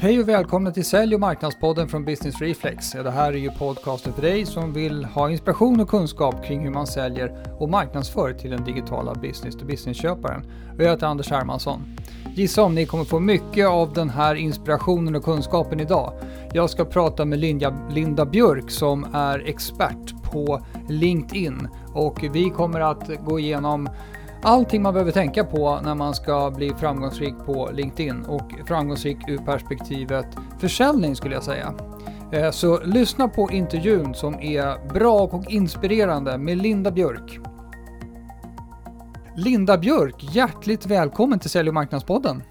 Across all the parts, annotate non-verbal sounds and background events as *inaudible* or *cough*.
Hej och välkomna till Sälj och marknadspodden från Business Reflex. Det här är ju podcasten för dig som vill ha inspiration och kunskap kring hur man säljer och marknadsför till den digitala business-to-business-köparen. Jag heter Anders Hermansson. Gissa om ni kommer få mycket av den här inspirationen och kunskapen idag. Jag ska prata med Linda, Linda Björk som är expert på LinkedIn och vi kommer att gå igenom allting man behöver tänka på när man ska bli framgångsrik på LinkedIn och framgångsrik ur perspektivet försäljning skulle jag säga. Eh, så lyssna på intervjun som är bra och inspirerande med Linda Björk. Linda Björk, hjärtligt välkommen till Sälj och marknadspodden.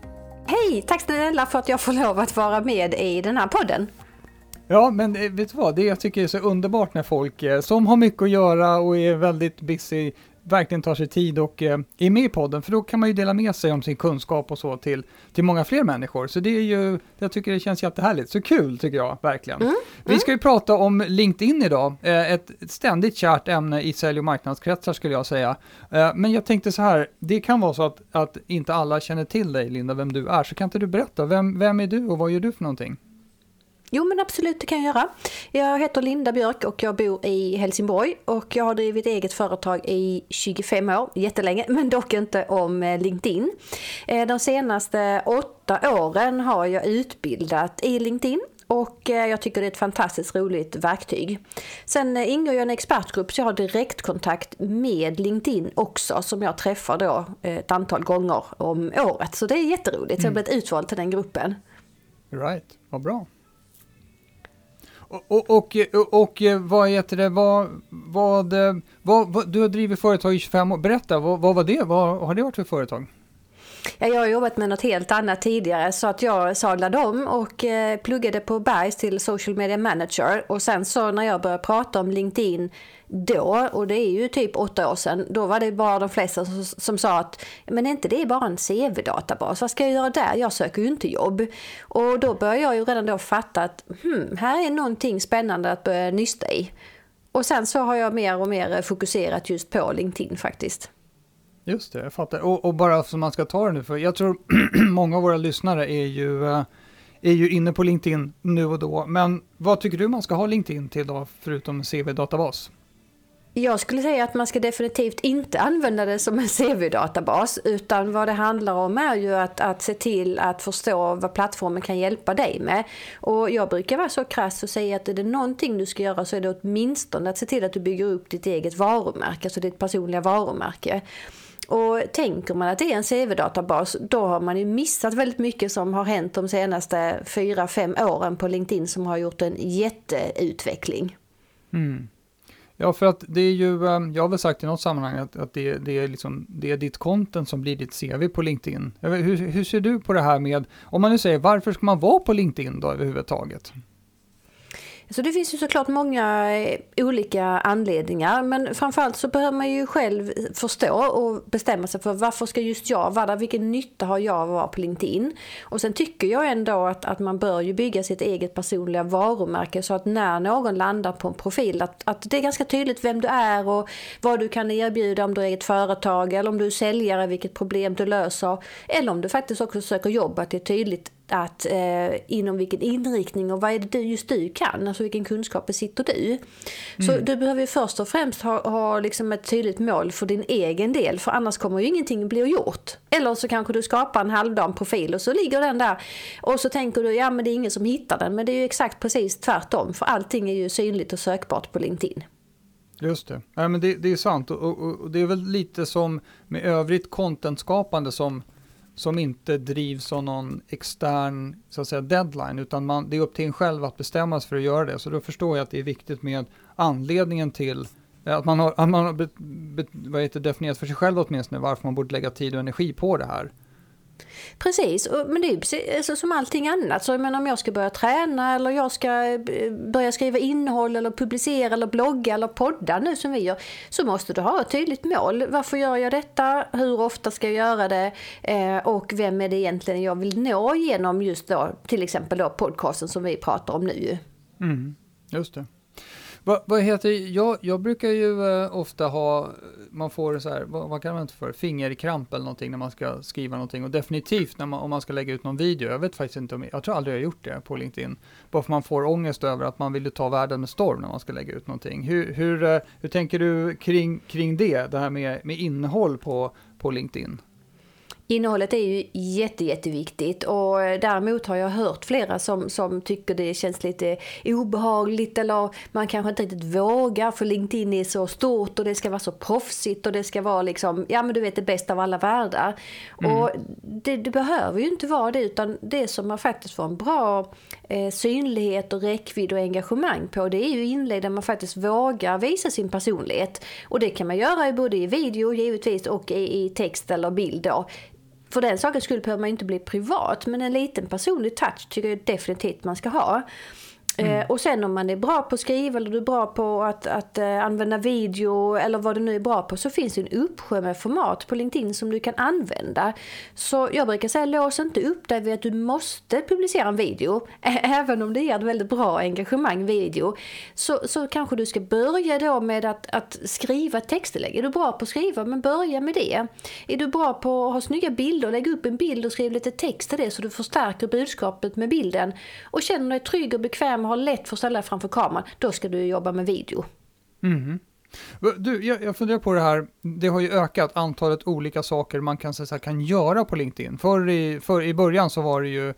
Hej, tack snälla för att jag får lov att vara med i den här podden. Ja, men eh, vet du vad, det jag tycker är så underbart när folk eh, som har mycket att göra och är väldigt busy verkligen tar sig tid och eh, är med i podden, för då kan man ju dela med sig om sin kunskap och så till, till många fler människor. Så det är ju, jag tycker det känns jättehärligt. Så kul tycker jag, verkligen. Mm, Vi mm. ska ju prata om LinkedIn idag, eh, ett ständigt kärt ämne i sälj och marknadskretsar skulle jag säga. Eh, men jag tänkte så här, det kan vara så att, att inte alla känner till dig, Linda, vem du är, så kan inte du berätta, vem, vem är du och vad gör du för någonting? Jo men absolut, det kan jag göra. Jag heter Linda Björk och jag bor i Helsingborg och jag har drivit eget företag i 25 år, jättelänge, *laughs* men dock inte om eh, LinkedIn. Eh, de senaste åtta åren har jag utbildat i LinkedIn och eh, jag tycker det är ett fantastiskt roligt verktyg. Sen ingår jag i en expertgrupp så jag har direktkontakt med LinkedIn också som jag träffar då ett antal gånger om året. Så det är jätteroligt, så jag har mm. blivit utvald till den gruppen. Right, vad bra. Och, och, och, och eh, vad heter det, vad, vad, eh, vad, vad, du har drivit företag i 25 år, berätta, vad, vad var det, vad har det varit för företag? Ja, jag har jobbat med något helt annat tidigare så att jag sadlade om och eh, pluggade på Bergs till social media manager. Och sen så när jag började prata om LinkedIn då, och det är ju typ åtta år sedan, då var det bara de flesta som, som sa att men är inte det bara en CV-databas, vad ska jag göra där? Jag söker ju inte jobb. Och då började jag ju redan då fatta att hmm, här är någonting spännande att börja nysta i. Och sen så har jag mer och mer fokuserat just på LinkedIn faktiskt. Just det, jag fattar. Och, och bara så man ska ta det nu, för jag tror *clears throat* många av våra lyssnare är ju, eh, är ju inne på LinkedIn nu och då. Men vad tycker du man ska ha LinkedIn till då, förutom CV-databas? Jag skulle säga att man ska definitivt inte använda det som en CV-databas utan vad det handlar om är ju att, att se till att förstå vad plattformen kan hjälpa dig med. Och jag brukar vara så krass och säga att är det någonting du ska göra så är det åtminstone att se till att du bygger upp ditt eget varumärke, alltså ditt personliga varumärke. Och tänker man att det är en CV-databas, då har man ju missat väldigt mycket som har hänt de senaste fyra fem åren på LinkedIn som har gjort en jätteutveckling. Mm. Ja, för att det är ju, ehm, jag har väl sagt i något sammanhang att, att det, det, är liksom, det är ditt content som blir ditt CV på LinkedIn. Hur, hur ser du på det här med, om man nu säger varför ska man vara på LinkedIn då överhuvudtaget? Så det finns ju såklart många eh, olika anledningar men framförallt så behöver man ju själv förstå och bestämma sig för varför ska just jag vara där? Vilken nytta har jag av att vara på LinkedIn? Och sen tycker jag ändå att, att man bör ju bygga sitt eget personliga varumärke så att när någon landar på en profil att, att det är ganska tydligt vem du är och vad du kan erbjuda om du är eget företag eller om du är säljare, vilket problem du löser eller om du faktiskt också söker jobb, att det är tydligt att eh, inom vilken inriktning och vad är det just du kan, alltså vilken kunskap besitter du. Så mm. du behöver ju först och främst ha, ha liksom ett tydligt mål för din egen del, för annars kommer ju ingenting bli gjort. Eller så kanske du skapar en halvdan profil och så ligger den där och så tänker du, ja men det är ingen som hittar den, men det är ju exakt precis tvärtom, för allting är ju synligt och sökbart på LinkedIn. Just det, ja, men det, det är sant och, och, och det är väl lite som med övrigt contentskapande som som inte drivs av någon extern så att säga, deadline, utan man, det är upp till en själv att bestämma sig för att göra det. Så då förstår jag att det är viktigt med anledningen till eh, att man har, att man har be, be, vad heter, definierat för sig själv åtminstone varför man borde lägga tid och energi på det här. Precis, men det är precis, alltså, som allting annat. Så jag menar, om jag ska börja träna eller jag ska eh, börja skriva innehåll eller publicera eller blogga eller podda nu som vi gör. Så måste du ha ett tydligt mål. Varför gör jag detta? Hur ofta ska jag göra det? Eh, och vem är det egentligen jag vill nå genom just då till exempel då podcasten som vi pratar om nu. Mm, just det. Vad, vad heter, jag, jag brukar ju eh, ofta ha, man får så här, vad, vad kan man inte för, fingerkramp eller någonting när man ska skriva någonting och definitivt när man, om man ska lägga ut någon video, jag vet faktiskt inte om, jag tror aldrig jag har gjort det på LinkedIn, bara för man får ångest över att man vill ta världen med storm när man ska lägga ut någonting. Hur, hur, eh, hur tänker du kring, kring det, det här med, med innehåll på, på LinkedIn? Innehållet är ju jätte, jätteviktigt och däremot har jag hört flera som, som tycker det känns lite obehagligt eller man kanske inte riktigt vågar för LinkedIn är så stort och det ska vara så proffsigt och det ska vara liksom, ja men du vet det bästa av alla världar. Mm. Och det, det, behöver ju inte vara det utan det som man faktiskt får en bra eh, synlighet och räckvidd och engagemang på det är ju inlägg där man faktiskt vågar visa sin personlighet. Och det kan man göra både i video givetvis och i, i text eller bild då för den sakens skull behöver man inte bli privat, men en liten personlig touch tycker jag definitivt man ska ha. Mm. Eh, och sen om man är bra på att skriva eller du är bra på att, att eh, använda video eller vad du nu är bra på så finns det en uppsjö med format på LinkedIn som du kan använda. Så jag brukar säga lås inte upp dig vid att du måste publicera en video. *laughs* Även om det ger ett väldigt bra engagemang video. Så, så kanske du ska börja då med att, att skriva texttillägg. Är du bra på att skriva, men börja med det. Är du bra på att ha snygga bilder, lägg upp en bild och skriv lite text till det så du förstärker budskapet med bilden. Och känner dig trygg och bekväm har lätt för att ställa dig framför kameran, då ska du jobba med video. Mm. Du, jag, jag funderar på det här, det har ju ökat antalet olika saker man kan, så kan göra på LinkedIn. Förr i, för i början så var det ju,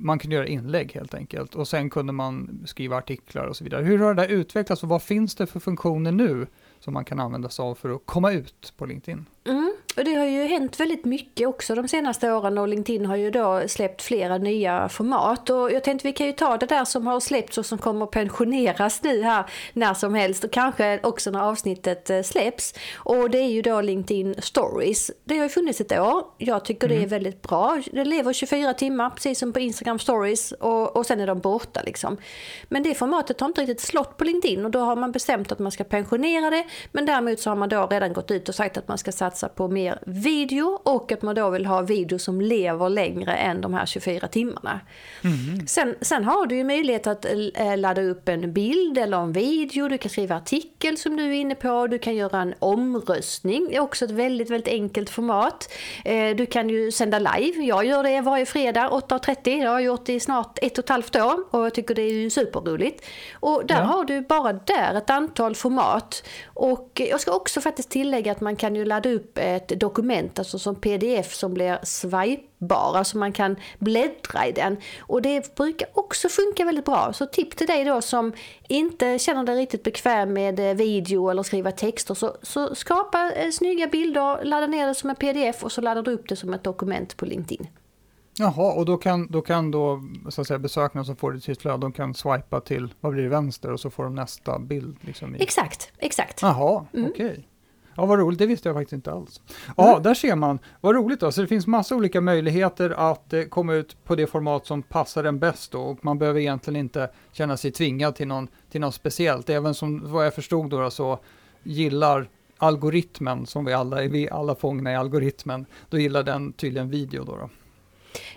man kunde göra inlägg helt enkelt och sen kunde man skriva artiklar och så vidare. Hur har det där utvecklats och vad finns det för funktioner nu som man kan använda sig av för att komma ut på LinkedIn? Mm. Och det har ju hänt väldigt mycket också de senaste åren och LinkedIn har ju då släppt flera nya format. Och jag tänkte vi kan ju ta det där som har släppts och som kommer pensioneras nu här när som helst och kanske också när avsnittet eh, släpps. Och det är ju då LinkedIn Stories. Det har ju funnits ett år. Jag tycker mm. det är mm. väldigt bra. Det lever 24 timmar precis som på Instagram Stories och, och sen är de borta liksom. Men det formatet har inte riktigt slått på LinkedIn och då har man bestämt att man ska pensionera det. Men däremot så har man då redan gått ut och sagt att man ska satsa på mer mer video och att man då vill ha video som lever längre än de här 24 timmarna. Mm. Sen, sen har du ju möjlighet att eh, ladda upp en bild eller en video, du kan skriva artikel som du är inne på, du kan göra en omröstning, det är också ett väldigt, väldigt enkelt format. Eh, du kan ju sända live, jag gör det varje fredag 8.30, det har jag gjort i snart ett och ett halvt år och jag tycker det är ju superroligt. Och där ja. har du bara där ett antal format. Och jag ska också faktiskt tillägga att man kan ju ladda upp ett dokument, alltså som pdf som blir swipebara så man kan bläddra i den. Och det brukar också funka väldigt bra. Så tips till dig då som inte känner dig riktigt bekväm med eh, video eller skriva texter så, så skapa eh, snygga bilder, ladda ner det som en pdf och så laddar du upp det som ett dokument på LinkedIn. Jaha, och då kan, då kan då, så att säga, besökarna som får det till sitt flöde, de kan swipa till, vad blir det, vänster och så får de nästa bild? Liksom i... Exakt, exakt. Jaha, mm. okej. Okay. Ja, vad roligt, det visste jag faktiskt inte alls. Ja, mm. där ser man, vad roligt då. Så det finns massa olika möjligheter att eh, komma ut på det format som passar en bäst då. Och man behöver egentligen inte känna sig tvingad till, någon, till något speciellt. Även som vad jag förstod då, så gillar algoritmen, som vi alla är, vi alla fångna i algoritmen, då gillar den tydligen video då. då.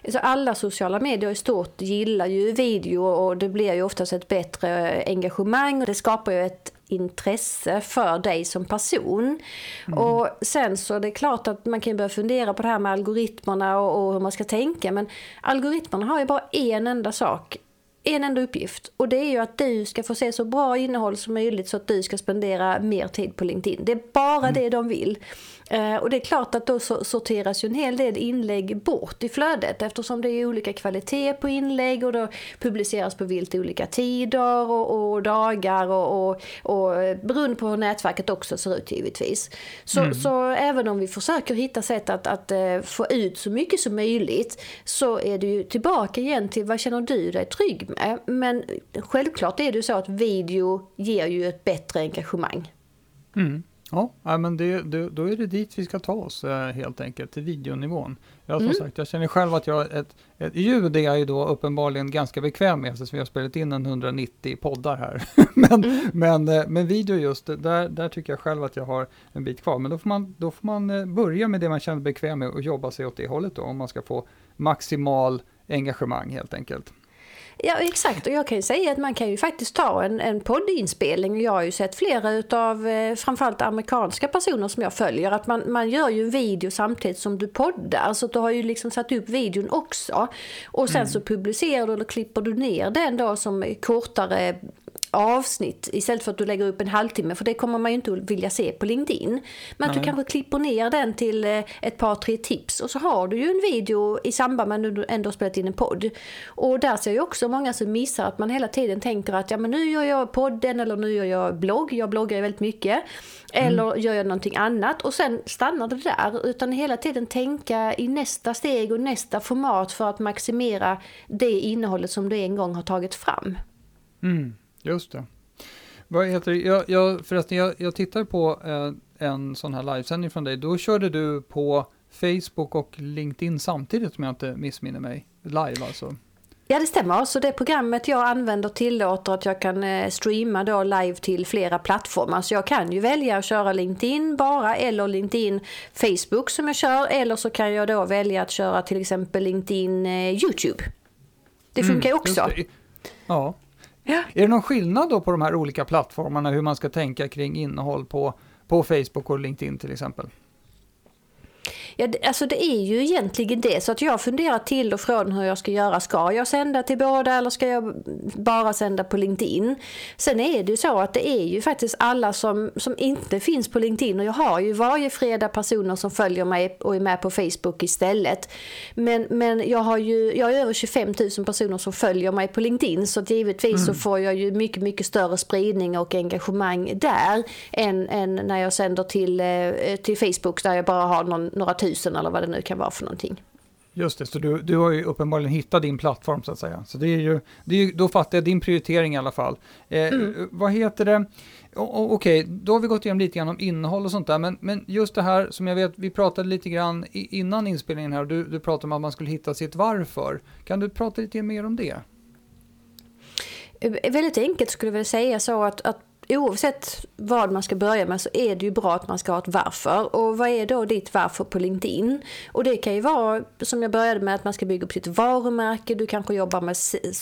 Alltså alla sociala medier i stort gillar ju video och det blir ju oftast ett bättre engagemang och det skapar ju ett intresse för dig som person. Mm. Och sen så är det klart att man kan börja fundera på det här med algoritmerna och, och hur man ska tänka men algoritmerna har ju bara en enda sak en enda uppgift och det är ju att du ska få se så bra innehåll som möjligt så att du ska spendera mer tid på LinkedIn. Det är bara mm. det de vill. Eh, och det är klart att då sorteras ju en hel del inlägg bort i flödet eftersom det är olika kvalitet på inlägg och då publiceras på vilt olika tider och, och dagar och, och, och beroende på hur nätverket också ser ut givetvis. Så, mm. så även om vi försöker hitta sätt att, att uh, få ut så mycket som möjligt så är det ju tillbaka igen till vad känner du dig trygg med? Men självklart är det ju så att video ger ju ett bättre engagemang. Mm. Ja, men det, det, då är det dit vi ska ta oss eh, helt enkelt, till videonivån. Jag, som mm. sagt, jag känner själv att jag, ett, ett ljud är jag ju då uppenbarligen ganska bekväm med, eftersom vi har spelat in en 190 poddar här. *laughs* men, mm. men, eh, men video just, där, där tycker jag själv att jag har en bit kvar. Men då får man, då får man eh, börja med det man känner bekväm med och jobba sig åt det hållet då, om man ska få maximal engagemang helt enkelt. Ja exakt. Och jag kan ju säga att man kan ju faktiskt ta en, en poddinspelning. Jag har ju sett flera utav eh, framförallt amerikanska personer som jag följer att man, man gör ju en video samtidigt som du poddar. Så du har ju liksom satt upp videon också. Och sen mm. så publicerar du eller klipper du ner den då som kortare avsnitt istället för att du lägger upp en halvtimme för det kommer man ju inte vilja se på LinkedIn. Men att du kanske klipper ner den till eh, ett par tre tips och så har du ju en video i samband med att du ändå spelat in en podd. Och där ser jag också många som missar att man hela tiden tänker att ja men nu gör jag podden eller nu gör jag blogg, jag bloggar ju väldigt mycket. Eller mm. gör jag någonting annat och sen stannar det där. Utan hela tiden tänka i nästa steg och nästa format för att maximera det innehållet som du en gång har tagit fram. Mm. Just det. Vad heter det? Jag, jag, förresten, jag, jag tittar på eh, en sån här livesändning från dig. Då körde du på Facebook och LinkedIn samtidigt om jag inte missminner mig. Live alltså. Ja det stämmer, så det programmet jag använder tillåter att jag kan eh, streama då live till flera plattformar. Så jag kan ju välja att köra LinkedIn bara eller LinkedIn Facebook som jag kör eller så kan jag då välja att köra till exempel LinkedIn eh, YouTube. Det funkar ju mm, också. Ja. Ja. Är det någon skillnad då på de här olika plattformarna hur man ska tänka kring innehåll på, på Facebook och LinkedIn till exempel? Ja, alltså det är ju egentligen det. Så att jag funderar till och från hur jag ska göra. Ska jag sända till båda eller ska jag bara sända på LinkedIn? Sen är det ju så att det är ju faktiskt alla som, som inte finns på LinkedIn. Och jag har ju varje fredag personer som följer mig och är med på Facebook istället. Men, men jag har ju jag har över 25 000 personer som följer mig på LinkedIn. Så givetvis mm. så får jag ju mycket, mycket större spridning och engagemang där. Än, än när jag sänder till, eh, till Facebook där jag bara har någon, några tusen eller vad det nu kan vara för någonting. Just det, så du, du har ju uppenbarligen hittat din plattform så att säga. Så det är ju, det är, då fattar jag din prioritering i alla fall. Eh, mm. Vad heter det? Okej, okay, då har vi gått igenom lite grann om innehåll och sånt där, men, men just det här som jag vet, vi pratade lite grann innan inspelningen här, du, du pratade om att man skulle hitta sitt varför. Kan du prata lite mer om det? Eh, väldigt enkelt skulle jag vilja säga så att, att oavsett vad man ska börja med så är det ju bra att man ska ha ett varför. Och vad är då ditt varför på LinkedIn? Och det kan ju vara, som jag började med, att man ska bygga upp sitt varumärke, du kanske jobbar med,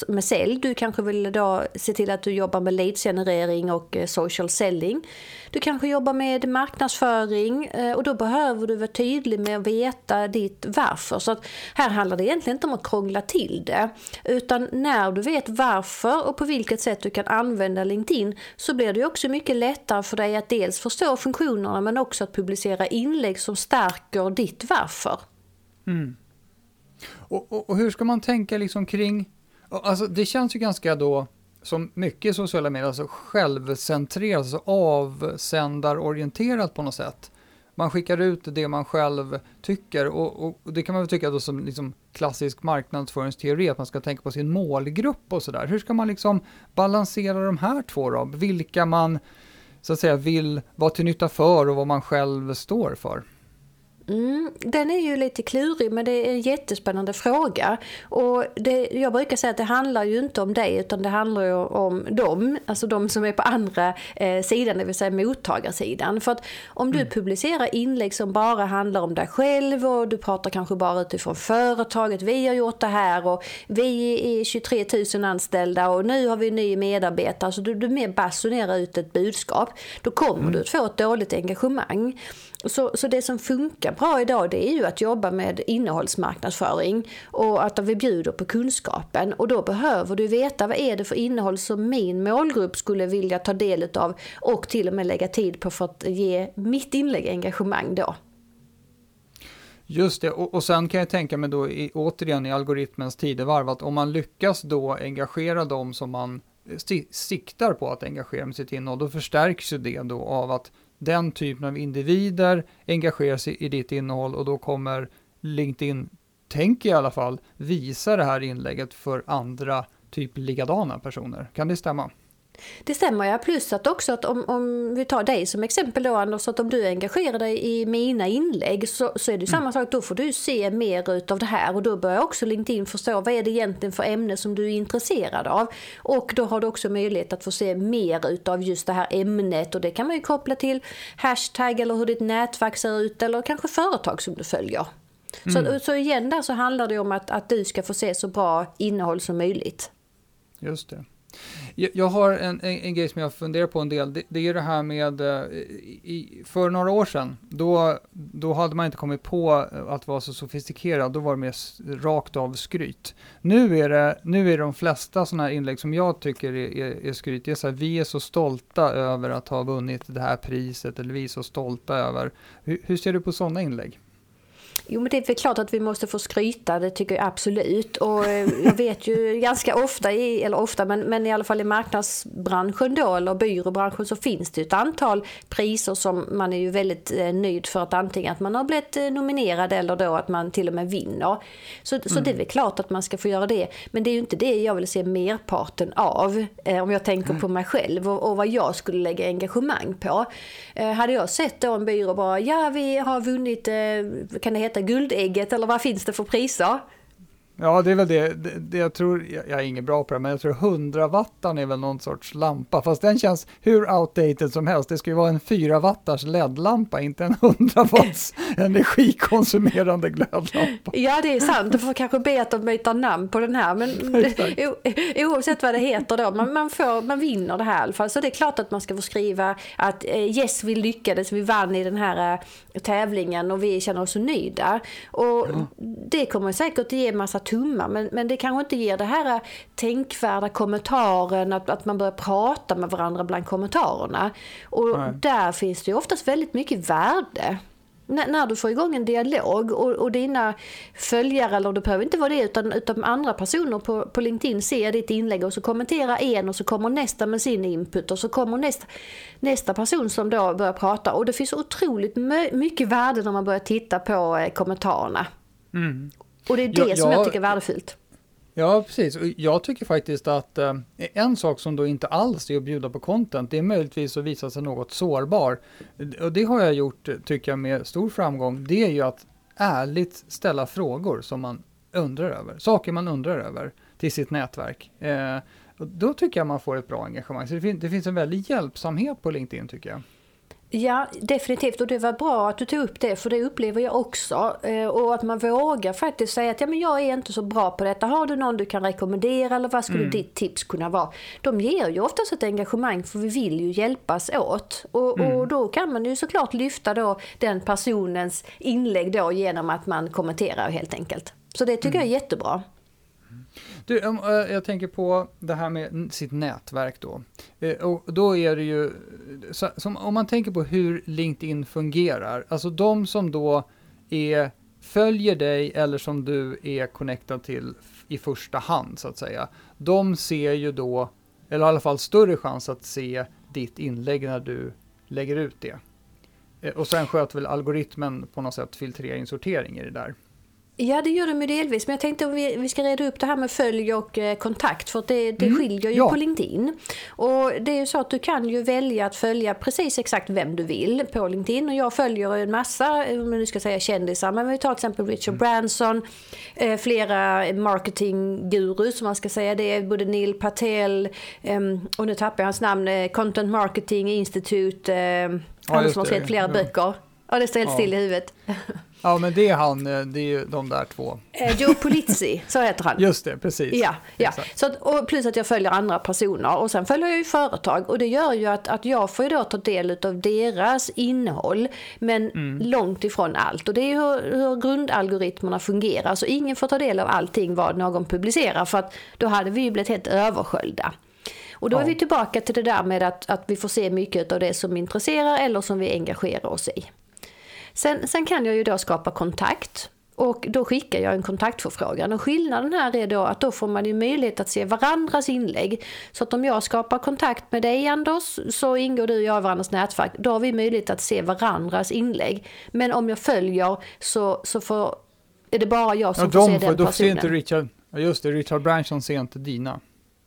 med sälj, du kanske vill då se till att du jobbar med leadsgenerering och eh, social selling. Du kanske jobbar med marknadsföring eh, och då behöver du vara tydlig med att veta ditt varför. Så att här handlar det egentligen inte om att krångla till det, utan när du vet varför och på vilket sätt du kan använda LinkedIn så blir det det också mycket lättare för dig att dels förstå funktionerna men också att publicera inlägg som stärker ditt varför. Mm. Och, och, och, hur ska man tänka liksom kring, alltså det känns ju ganska då som mycket sociala medier, alltså självcentrerat, alltså avsändarorienterat på något sätt. Man skickar ut det man själv tycker och, och det kan man väl tycka då som liksom klassisk marknadsföringsteori, att man ska tänka på sin målgrupp och sådär. Hur ska man liksom balansera de här två då? Vilka man så att säga vill vara till nytta för och vad man själv står för? Mm, den är ju lite klurig men det är en jättespännande fråga. Och det, jag brukar säga att det handlar ju inte om dig utan det handlar ju om dem, alltså de som är på andra eh, sidan, det vill säga mottagarsidan. För att om du mm. publicerar inlägg som bara handlar om dig själv och du pratar kanske bara utifrån företaget, vi har gjort det här och vi är 23 000 anställda och nu har vi en ny medarbetare, så du, du mer basunerar ut ett budskap, då kommer mm. du att få ett dåligt engagemang. Så, så det som funkar bra idag det är ju att jobba med innehållsmarknadsföring och att vi bjuder på kunskapen. Och då behöver du veta vad är det för innehåll som min målgrupp skulle vilja ta del av och till och med lägga tid på för att ge mitt inlägg engagemang då. Just det, och, och sen kan jag tänka mig då i, återigen i algoritmens tidevarv att om man lyckas då engagera dem som man siktar på att engagera med sitt innehåll, då förstärks ju det då av att den typen av individer engagerar sig i ditt innehåll och då kommer LinkedIn, tänker jag i alla fall, visa det här inlägget för andra typ likadana personer. Kan det stämma? Det stämmer ja, plus att också att om, om vi tar dig som exempel då Anders, att om du engagerar dig i mina inlägg så, så är det mm. samma sak, då får du se mer utav det här och då börjar också LinkedIn förstå vad är det egentligen för ämne som du är intresserad av. Och då har du också möjlighet att få se mer utav just det här ämnet och det kan man ju koppla till hashtag eller hur ditt nätverk ser ut eller kanske företag som du följer. Mm. Så, så igen där så handlar det om att, att du ska få se så bra innehåll som möjligt. Just det. Jag har en, en, en, grej som jag funderar på en del. Det, det är det här med, eh, i, för några år sedan, då, då hade man inte kommit på eh, att vara så sofistikerad. Då var det mer rakt av skryt. Nu är det, nu är det de flesta sådana här inlägg som jag tycker är, är, är skryt. Det är så här, vi är så stolta över att ha vunnit det här priset, eller vi är så stolta över. Hur, hur ser du på sådana inlägg? Jo, men det är väl klart att vi måste få skryta, det tycker jag absolut. Och eh, jag vet ju *laughs* ganska ofta, i, eller ofta, men, men i alla fall i marknadsbranschen då, eller byråbranschen, så finns det ett antal priser som man är ju väldigt eh, nöjd för att antingen att man har blivit eh, nominerad eller då att man till och med vinner. Så, mm. så det är mm. väl klart att man ska få göra det. Men det är ju inte det jag vill se merparten av, eh, om jag tänker mm. på mig själv och, och, vad jag skulle lägga engagemang på. Eh, hade jag sett då en byrå bara, ja vi har vunnit, eh, kan det heta Guldägget eller vad finns det för priser? Ja, det är väl det. det, det jag tror, jag, jag, är ingen bra på det, men jag tror 100 wattan är väl någon sorts lampa, fast den känns hur outdated som helst. Det ska ju vara en 4 wattars LED-lampa, inte en 100 watts *laughs* energikonsumerande glödlampa. Ja, det är sant. Du får kanske be att de byter namn på den här, men *laughs* oavsett vad det heter då, man, man, får, man vinner det här i alla fall. Så det är klart att man ska få skriva att eh, yes, vi lyckades, vi vann i den här eh, tävlingen och vi känner oss så nöjda. Och ja. det kommer säkert ge massa tummar men, men det kanske inte ger det här tänkvärda kommentaren att, att man börjar prata med varandra bland kommentarerna. Och Nej. där finns det ju oftast väldigt mycket värde när du får igång en dialog och, och dina följare, eller det behöver inte vara det, utan, utan andra personer på, på LinkedIn ser ditt inlägg och så kommenterar en och så kommer nästa med sin input och så kommer nästa, nästa person som då börjar prata. Och det finns otroligt mycket värde när man börjar titta på eh, kommentarerna. Mm. Och det är det ja, som jag tycker är värdefullt. Ja, precis. Och jag tycker faktiskt att eh, en sak som då inte alls är att bjuda på content, det är möjligtvis att visa sig något sårbar. Och det har jag gjort, tycker jag, med stor framgång. Det är ju att ärligt ställa frågor som man undrar över, saker man undrar över till sitt nätverk. Eh, då tycker jag man får ett bra engagemang. Så det, fin det finns en väldig hjälpsamhet på LinkedIn tycker jag. Ja, definitivt. Och det var bra att du tog upp det, för det upplever jag också. Eh, och att man vågar faktiskt säga att ja, men jag är inte så bra på detta. Har du någon du kan rekommendera eller vad skulle mm. ditt tips kunna vara? De ger ju oftast ett engagemang för vi vill ju hjälpas åt. Och, mm. och då kan man ju såklart lyfta då den personens inlägg då genom att man kommenterar helt enkelt. Så det tycker mm. jag är jättebra. Du, eh, jag tänker på det här med sitt nätverk då. Eh, och då är det ju, som, om man tänker på hur LinkedIn fungerar, alltså de som då är, följer dig eller som du är connectad till i första hand så att säga, de ser ju då, eller i alla fall större chans att se ditt inlägg när du lägger ut det. Eh, och sen sköter väl algoritmen på något sätt filtrering, sortering i det där. Ja, det gör de ju delvis. Men jag tänkte att vi, vi ska reda upp det här med följ och eh, kontakt. För det, det mm. skiljer ju ja. på LinkedIn. Och det är ju så att du kan ju välja att följa precis exakt vem du vill på LinkedIn. Och jag följer en massa, om nu ska säga kändisar, men vi tar till exempel Richard mm. Branson, eh, flera marketinggurus som man ska säga. Det är både Neil Patel, eh, och nu tappar jag hans namn, eh, Content Marketing Institute, eh, ja, han som har skrivit flera ja. böcker. Ja, det står helt ja. still i huvudet. *laughs* Ja, men det är han, eh, det är ju de där två. Eh, Joe Polizzi, så heter han. Just det, precis. Ja, ja. Så att, och plus att jag följer andra personer och sen följer jag ju företag och det gör ju att, att jag får ju då ta del av deras innehåll men mm. långt ifrån allt. Och det är ju hur, hur grundalgoritmerna fungerar. Så ingen får ta del av allting vad någon publicerar för att då hade vi ju blivit helt översköljda. Och då är vi tillbaka till det där med att, att vi får se mycket av det som intresserar eller som vi engagerar oss i. Sen, sen kan jag ju då skapa kontakt och då skickar jag en kontaktförfrågan. Och skillnaden här är då att då får man ju möjlighet att se varandras inlägg. Så att om jag skapar kontakt med dig Anders så ingår du och jag i varandras nätverk. Då har vi möjlighet att se varandras inlägg. Men om jag följer så, så får, är det bara jag som ja, får se den personen. Då ser inte Richard, just det, Richard Branson ser inte dina.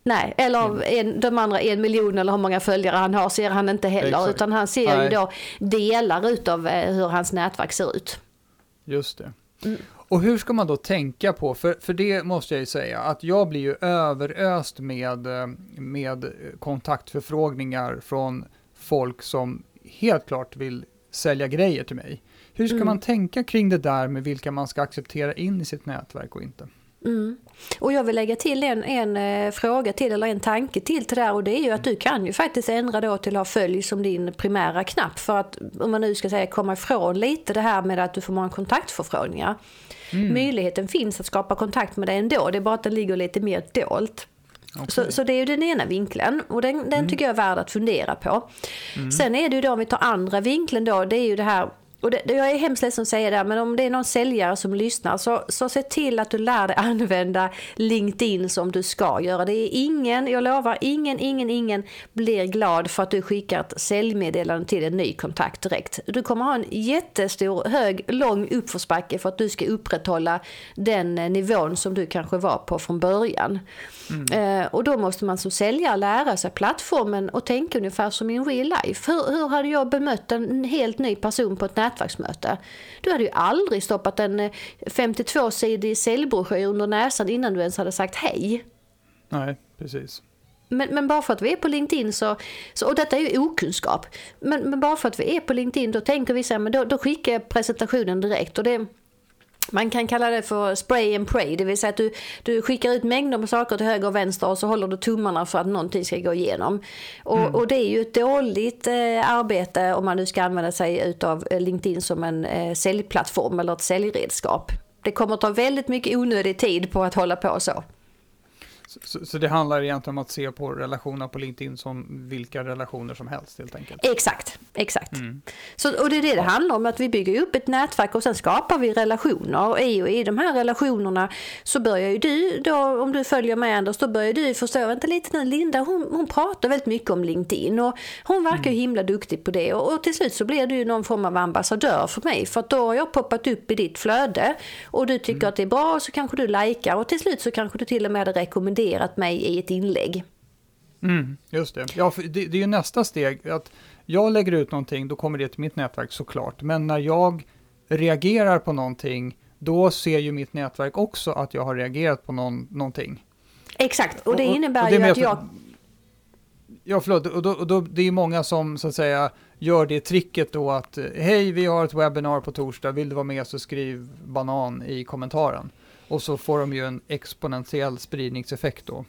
Nej, eller en, de andra en miljon eller hur många följare han har ser han inte heller. Exakt. Utan han ser Nej. ju då delar utav eh, hur hans nätverk ser ut. Just det. Mm. Och hur ska man då tänka på, för, för det måste jag ju säga, att jag blir ju överöst med, eh, med kontaktförfrågningar från folk som helt klart vill sälja grejer till mig. Hur ska mm. man tänka kring det där med vilka man ska acceptera in i sitt nätverk och inte? Mm. Och jag vill lägga till en, en eh, fråga till eller en tanke till till det här och det är ju att du kan ju faktiskt ändra då till att ha följ som din primära knapp för att om man nu ska säga komma ifrån lite det här med att du får många kontaktförfrågningar. Mm. Möjligheten finns att skapa kontakt med dig ändå, det är bara att den ligger lite mer dolt. Okay. Så, så, det är ju den ena vinkeln och den, den mm. tycker jag är värd att fundera på. Mm. Sen är det ju då om vi tar andra vinkeln då, det är ju det här och det, jag är hemskt ledsen att säga det, men om det är någon säljare som lyssnar så, så se till att du lär dig *laughs* använda LinkedIn som du ska göra. Det är ingen, jag lovar, ingen, ingen, ingen blir glad för att du skickar ett säljmeddelande till en ny kontakt direkt. Du kommer ha en jättestor, hög, lång uppförsbacke för att du ska upprätthålla den eh, nivån som du kanske var på från början. Mm. Eh, och då måste man som säljare lära sig plattformen och tänka ungefär som in real life. Hur, hur hade jag bemött en helt ny person på ett nätverksmöte? Du hade ju aldrig stoppat en 52-sidig eh, säljbroschyr under näsan innan du ens hade sagt hej. Nej, precis. Men, men, bara för att vi är på LinkedIn så, så och detta är ju okunskap, men, men bara för att vi är på LinkedIn då tänker vi så här, men då, då skickar jag presentationen direkt och det man kan kalla det för spray and pray, det vill säga att du, du skickar ut mängder med saker till höger och vänster och så håller du tummarna för att någonting ska gå igenom. Och, mm. och det är ju ett dåligt eh, arbete om man nu ska använda sig av eh, LinkedIn som en eh, säljplattform eller ett säljredskap. Det kommer att ta väldigt mycket onödig tid på att hålla på så. Så, så, det handlar egentligen om att se på relationerna på LinkedIn som vilka relationer som helst helt enkelt? Exakt, exakt. Mm. Så, och det är det det handlar om, att vi bygger upp ett nätverk och sen skapar vi relationer. Och i, och i de här relationerna så börjar ju du, då, om du följer med Anders, då börjar du förstå, vänta lite nu, Linda hon, hon pratar väldigt mycket om LinkedIn och hon verkar mm. himla duktig på det. Och, och till slut så blir du ju någon form av ambassadör för mig, för att då har jag poppat upp i ditt flöde och du tycker mm. att det är bra så kanske du likar och till slut så kanske du till och med rekommenderar rekommenderat mig i ett inlägg. Mm, just det. Ja, det, det är ju nästa steg. att Jag lägger ut någonting, då kommer det till mitt nätverk såklart. Men när jag reagerar på någonting, då ser ju mitt nätverk också att jag har reagerat på någon, någonting. Exakt, och det innebär och, och det ju att jag... Ja, förlåt, och, då, och då, det är ju många som så att säga gör det tricket då att hej, vi har ett webbinar på torsdag, vill du vara med så skriv banan i kommentaren. Och så får de ju en exponentiell spridningseffekt då.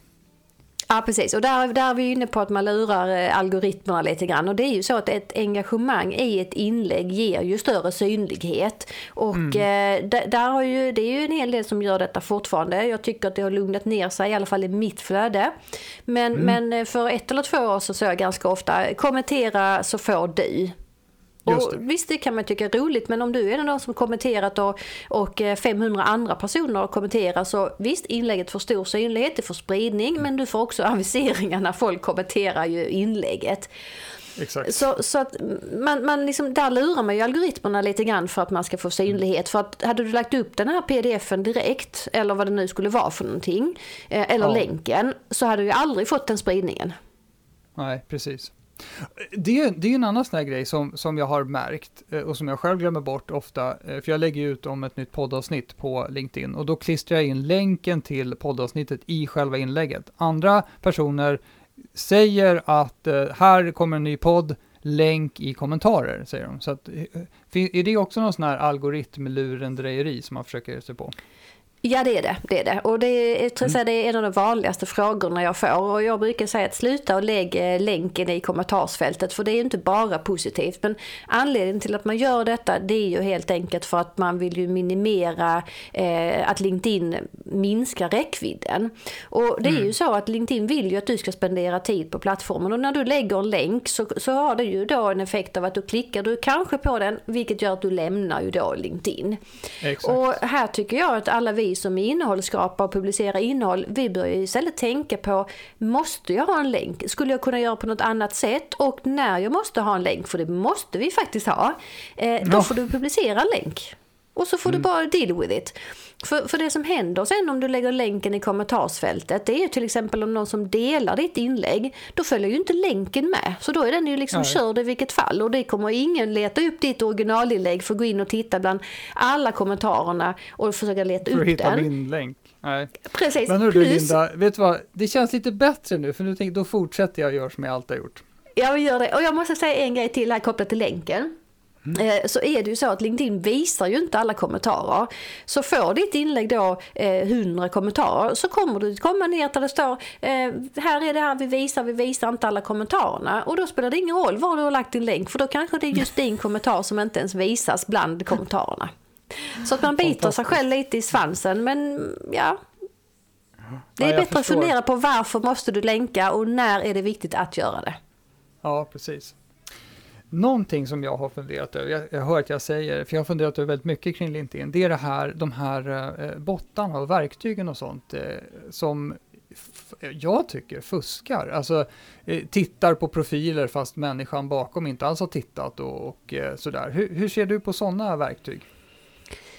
Ja precis och där, där är vi inne på att man lurar eh, algoritmerna lite grann och det är ju så att ett engagemang i ett inlägg ger ju större synlighet och mm. eh, där, har ju, det är ju en hel del som gör detta fortfarande. Jag tycker att det har lugnat ner sig i alla fall i mitt flöde. Men, mm. men eh, för ett eller två år så såg jag ganska ofta kommentera så får du och det. Visst, det kan man tycka är roligt, men om du är den som kommenterat och, och 500 eh, andra personer kommenterar så visst, inlägget får stor synlighet, det får spridning, mm. men du får också *laughs* aviseringar när folk kommenterar ju inlägget. Exakt. Så, så att man, man liksom, där lurar man ju algoritmerna lite grann för att man ska få synlighet. För att hade du lagt upp den här pdfen direkt, eller vad det nu skulle vara för någonting, eh, eller ja. länken, så hade du aldrig fått den spridningen. Nej, precis. Det, det är en annan sån här grej som, som jag har märkt eh, och som jag själv glömmer bort ofta. Eh, för jag lägger ut om ett nytt poddavsnitt på LinkedIn och då klistrar jag in länken till poddavsnittet i själva inlägget. Andra personer säger att eh, här kommer en ny podd, länk i kommentarer, säger de. Så att, är det också någon sån här algoritmlurendrejeri som man försöker sig på? Ja det är det. det, är det. Och det är, jag tror mm. det är en av de vanligaste frågorna jag får. Och jag brukar säga att sluta och lägg eh, länken i kommentarsfältet. För det är inte bara positivt. Men anledningen till att man gör detta det är ju helt enkelt för att man vill ju minimera eh, att LinkedIn minskar räckvidden. Och det är mm. ju så att LinkedIn vill ju att du ska spendera tid på plattformen. Och när du lägger en länk så, så har det ju då en effekt av att du klickar du kanske på den. Vilket gör att du lämnar ju då LinkedIn. Exakt. Och här tycker jag att alla vi som innehållsskapare och publicerar innehåll, vi bör ju istället tänka på, måste jag ha en länk? Skulle jag kunna göra på något annat sätt? Och när jag måste ha en länk, för det måste vi faktiskt ha, eh, då får du publicera en länk. Och så får mm. du bara deal with it. För, för det som händer sen om du lägger länken i kommentarsfältet, det är ju till exempel om någon som delar ditt inlägg, då följer ju inte länken med. Så då är den ju liksom Nej. körd i vilket fall. Och det kommer ingen leta upp ditt originalinlägg för att gå in och titta bland alla kommentarerna och försöka leta för upp den. För att hitta min länk. Nej. Precis. Men hur du Linda, vet du vad, det känns lite bättre nu, för nu tänker, då fortsätter jag göra som jag alltid har gjort. Ja, vi gör det. Och jag måste säga en grej till här kopplat till länken. Mm. Så är det ju så att LinkedIn visar ju inte alla kommentarer. Så får ditt inlägg då eh, 100 kommentarer så kommer du komma ner där det står eh, här är det här vi visar, vi visar inte alla kommentarerna. Och då spelar det ingen roll var du har lagt din länk för då kanske det är just din kommentar som inte ens visas bland kommentarerna. Så att man biter sig själv lite i svansen men ja. Det är ja, bättre förstår. att fundera på varför måste du länka och när är det viktigt att göra det. Ja, precis. Någonting som jag har funderat över, jag, jag hör att jag säger, för jag har funderat över väldigt mycket kring LinkedIn, det är det här, de här eh, eh bottarna och verktygen och sånt eh, som jag tycker fuskar. Alltså eh, tittar på profiler fast människan bakom inte alls har tittat och, och eh, sådär. Hur, hur ser du på sådana verktyg?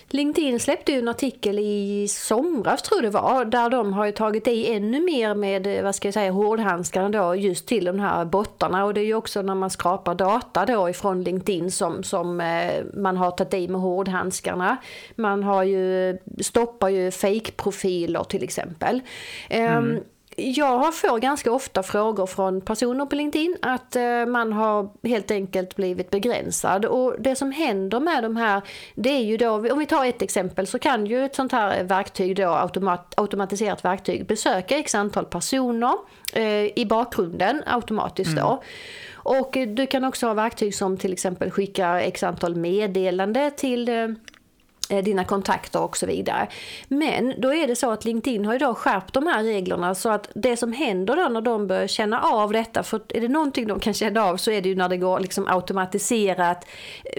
LinkedIn släppte ju en artikel i somras tror det var, där de har ju tagit i ännu mer med, eh, vad ska jag säga, hårdhandskarna då just till de här bottarna och det är ju också när man skrapar data då ifrån LinkedIn som, som eh, man har tagit i med hårdhandskarna. Man har ju, stoppar ju fake-profiler till exempel. Ehm, mm. Um, jag får ganska ofta frågor från personer på LinkedIn att eh, man har helt enkelt blivit begränsad. Och det som händer med de här, det är ju då, om vi tar ett exempel så kan ju ett sånt här verktyg då, automat, automatiserat verktyg, besöka x antal personer eh, i bakgrunden automatiskt då. Mm. Och du kan också ha verktyg som till exempel skickar x antal meddelande till Eh, dina kontakter och så vidare. Men då är det så att LinkedIn har då skärpt de här reglerna så att det som händer då när de börjar känna av detta, för är det någonting de kan känna av så är det ju när det går liksom automatiserat.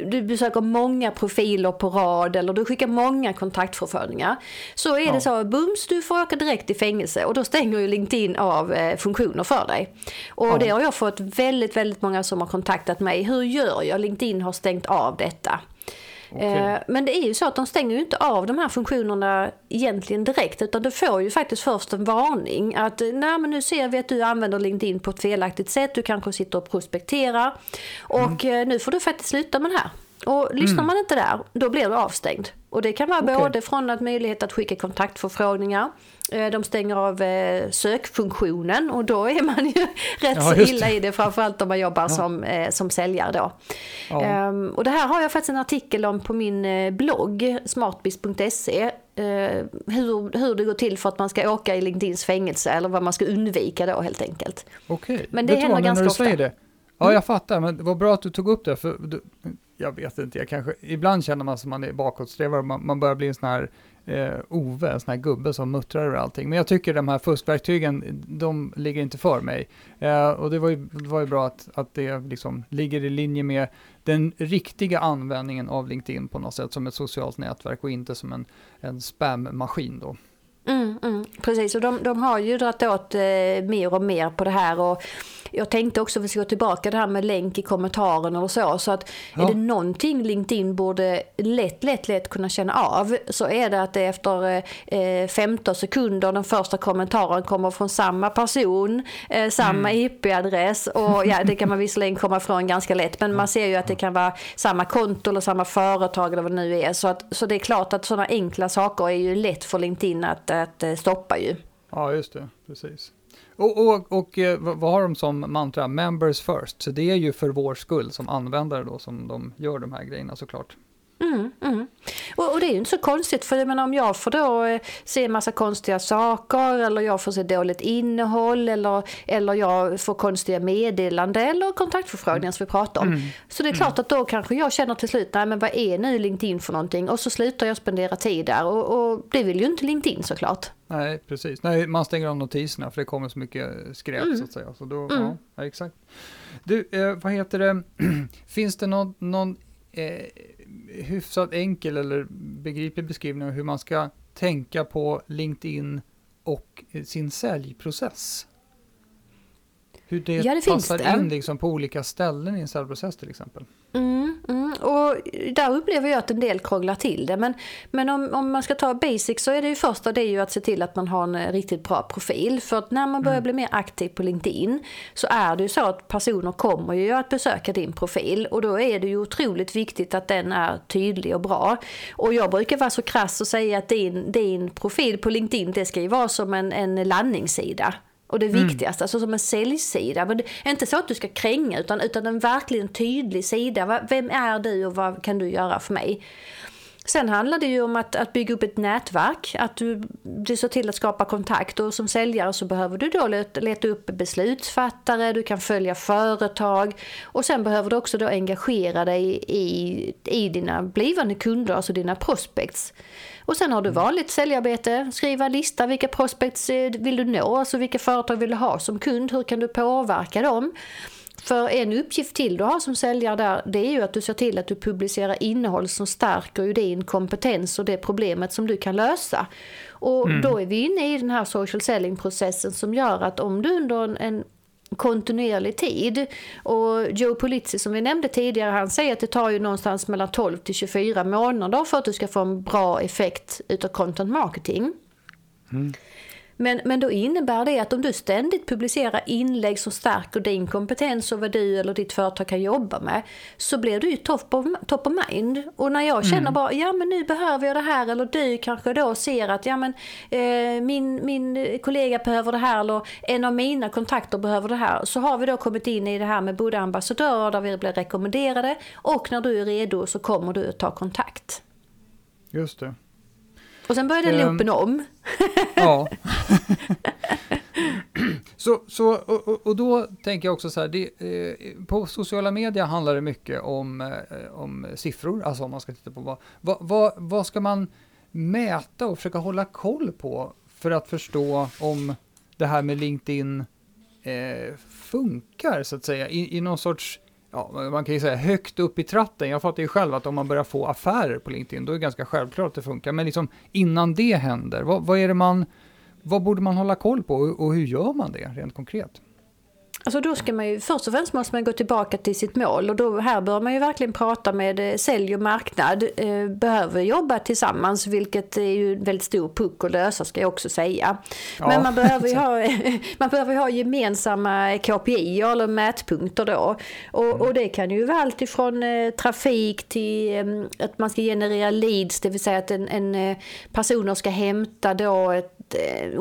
Du besöker många profiler på rad eller du skickar många kontaktförfrågningar. Så är ja. det så, bums du får åka direkt i fängelse och då stänger ju LinkedIn av eh, funktioner för dig. Och ja. det har jag fått väldigt, väldigt många som har kontaktat mig. Hur gör jag? LinkedIn har stängt av detta. Okay. Eh, men det är ju så att de stänger ju inte av de här funktionerna egentligen direkt utan du får ju faktiskt först en varning att nej men nu ser vi att du använder LinkedIn på ett felaktigt sätt, du kanske sitter och prospekterar och mm. Eh, nu får du faktiskt sluta med det här. Och lyssnar mm. man inte där, då blir du avstängd. Och det kan vara okay. både från att möjlighet att skicka kontaktförfrågningar, eh, de stänger av eh, sökfunktionen och då är man ju *laughs* rätt ja, så illa i det, framförallt om man jobbar ja. som, eh, som säljare då. Ja. Um, och det här har jag faktiskt en artikel om på min blogg, smartbiz.se, hur, hur det går till för att man ska åka i LinkedIns fängelse eller vad man ska undvika då helt enkelt. Okej, okay. men det händer ganska ofta. Det. Ja, mm. jag fattar, men vad bra att du tog upp det, för jag vet inte, jag kanske, ibland känner man som man är bakåtsträvare, man, man börjar bli en sån här eh, Ove, en sån här gubbe som muttrar över allting. Men jag tycker de här fuskverktygen, de ligger inte för mig. Eh, och det var ju, det var ju bra att, att det liksom ligger i linje med den riktiga användningen av LinkedIn på något sätt, som ett socialt nätverk och inte som en, en spammaskin då. Mm, mm, precis, och de, de har ju dragit åt eh, mer och mer på det här. Och jag tänkte också, vi ska gå tillbaka det här med länk i kommentaren och så. Så att ja. är det någonting LinkedIn borde lätt, lätt, lätt kunna känna av så är det att det efter eh, 15 sekunder den första kommentaren kommer från samma person, eh, samma mm. IP-adress och ja, det kan man visserligen komma ifrån ganska lätt. Men man ser ju att det kan vara samma konto eller samma företag eller vad det nu är. Så, att, så det är klart att sådana enkla saker är ju lätt för LinkedIn att, att eh, stoppa ju. Ja, just det. Precis. Och, och, och eh, vad har de som mantra? Members first. Så det är ju för vår skull som användare då som de gör de här grejerna såklart. Mm, mm. Och, och, det är ju inte så konstigt för jag menar, om jag får då eh, se en massa konstiga saker eller jag får se dåligt innehåll eller, eller jag får konstiga meddelanden eller kontaktförfrågningar som vi pratar om. Mm. Så det är klart mm. att då kanske jag känner till slut, nej men vad är nu LinkedIn för någonting? Och så slutar jag spendera tid där och, och det vill ju inte LinkedIn såklart. Nej, precis. Nej, man stänger av notiserna för det kommer så mycket skräp mm. så att säga. Så då, mm. ja, exakt. Du, eh, vad heter det, *clears throat* finns det någon, någon eh, hyfsat enkel eller begriplig beskrivning av hur man ska tänka på LinkedIn och sin säljprocess? Hur det, ja, det passar in liksom på olika ställen i en säljprocess till exempel. Mm, där upplever jag att en del krånglar till det. Men, men om, om man ska ta basic så är det ju första det är ju att se till att man har en riktigt bra profil. För att när man börjar mm. bli mer aktiv på LinkedIn så är det ju så att personer kommer ju att besöka din profil. Och då är det ju otroligt viktigt att den är tydlig och bra. Och jag brukar vara så krass och säga att din, din profil på LinkedIn det ska ju vara som en, en landningssida. Och det mm. viktigaste, alltså som en säljsida. Men inte så att du ska kränga utan, utan en verkligen tydlig sida. Vem är du och vad kan du göra för mig? Sen handlar det ju om att, att bygga upp ett nätverk, att du, du ser till att skapa kontakt och som säljare så behöver du då leta, leta upp beslutsfattare, du kan följa företag och sen behöver du också då engagera dig i, i dina blivande kunder, alltså dina prospects. Och sen har du mm. vanligt säljarbete, skriva lista, vilka prospects eh, vill du nå, alltså vilka företag vill du ha som kund, hur kan du påverka dem? För en uppgift till du har som säljare där, det är ju att du ser till att du publicerar innehåll som stärker ju din kompetens och det problemet som du kan lösa. Och mm. då är vi inne i den här social selling-processen som gör att om du under en, en kontinuerlig tid. Och Joe Polizzi som vi nämnde tidigare, han säger att det tar ju någonstans mellan 12 till 24 månader för att du ska få en bra effekt utav content marketing. Mm. Men, men då innebär det att om du ständigt publicerar inlägg som stärker din kompetens och vad du eller ditt företag kan jobba med så blir du ju top of, top of mind. Och när jag känner mm. bara, ja men nu behöver jag det här eller du kanske då ser att ja men eh, min, min kollega behöver det här eller en av mina kontakter behöver det här. Så har vi då kommit in i det här med både ambassadörer där vi blir rekommenderade och när du är redo så kommer du att ta kontakt. Just det. Och sen började um, loopen om. ja. *laughs* så, så, och, och, då tänker jag också så här, det, eh, på sociala medier handlar det mycket om, eh, om siffror, alltså om man ska titta på vad, vad, vad, vad ska man mäta och försöka hålla koll på för att förstå om det här med LinkedIn eh, funkar så att säga i, i någon sorts ja, man kan ju säga högt upp i tratten. Jag fattar ju själv att om man börjar få affärer på LinkedIn, då är det ganska självklart att det funkar. Men liksom innan det händer, vad, vad är det man, vad borde man hålla koll på och, och hur gör man det rent konkret? Alltså då ska man ju, först och främst måste man gå tillbaka till sitt mål och då, här bör man ju verkligen prata med eh, sälj och marknad. Eh, behöver jobba tillsammans vilket är ju en väldigt stor puck att lösa ska jag också säga. Ja. Men man behöver ju *laughs* ha, *laughs* man behöver ha gemensamma KPI eller mätpunkter då. Och, mm. och det kan ju vara allt ifrån eh, trafik till eh, att man ska generera leads, det vill säga att en, en personer ska hämta då ett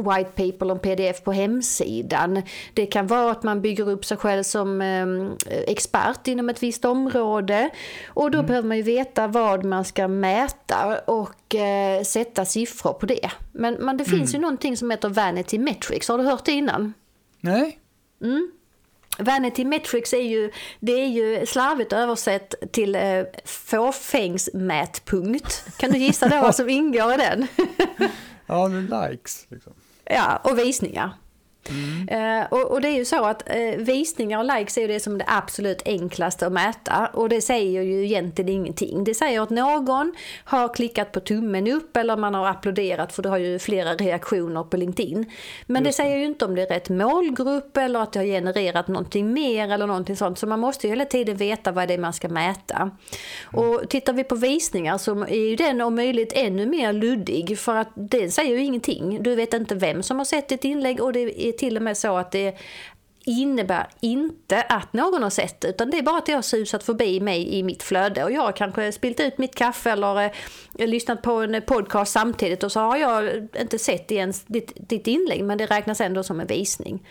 white paper och pdf på hemsidan. Det kan vara att man bygger upp sig själv som ehm, expert inom ett visst område. Och då mm. behöver man ju veta vad man ska mäta och eh, sätta siffror på det. Men, men det finns mm. ju någonting som heter Vanity Metrics. Har du hört det innan? Nej. Mm. Vanity Metrics är ju, det är ju slarvigt översatt till eh, fåfängsmätpunkt. Kan du gissa då *laughs* vad som ingår i den? *laughs* Ja, likes. Liksom. Ja, och visningar. Mm. Eh, och, och, det är ju så att eh, visningar och likes är ju det som är det absolut enklaste att mäta. Och det säger ju egentligen ingenting. Det säger att någon har klickat på tummen upp eller man har applåderat för du har ju flera reaktioner på LinkedIn. Men Just det säger ju inte om det är rätt målgrupp eller att det har genererat någonting mer eller någonting sånt. Så man måste ju hela tiden veta vad det är man ska mäta. Mm. Och tittar vi på visningar så är ju den om möjligt ännu mer luddig för att den säger ju ingenting. Du vet inte vem som har sett ditt inlägg och det är till och med så att det innebär inte att någon har sett det utan det är bara att det har susat förbi mig i mitt flöde och jag har kanske spilt ut mitt kaffe eller eh, lyssnat på en podcast samtidigt och så har jag inte sett ens ditt, ditt inlägg men det räknas ändå som en visning.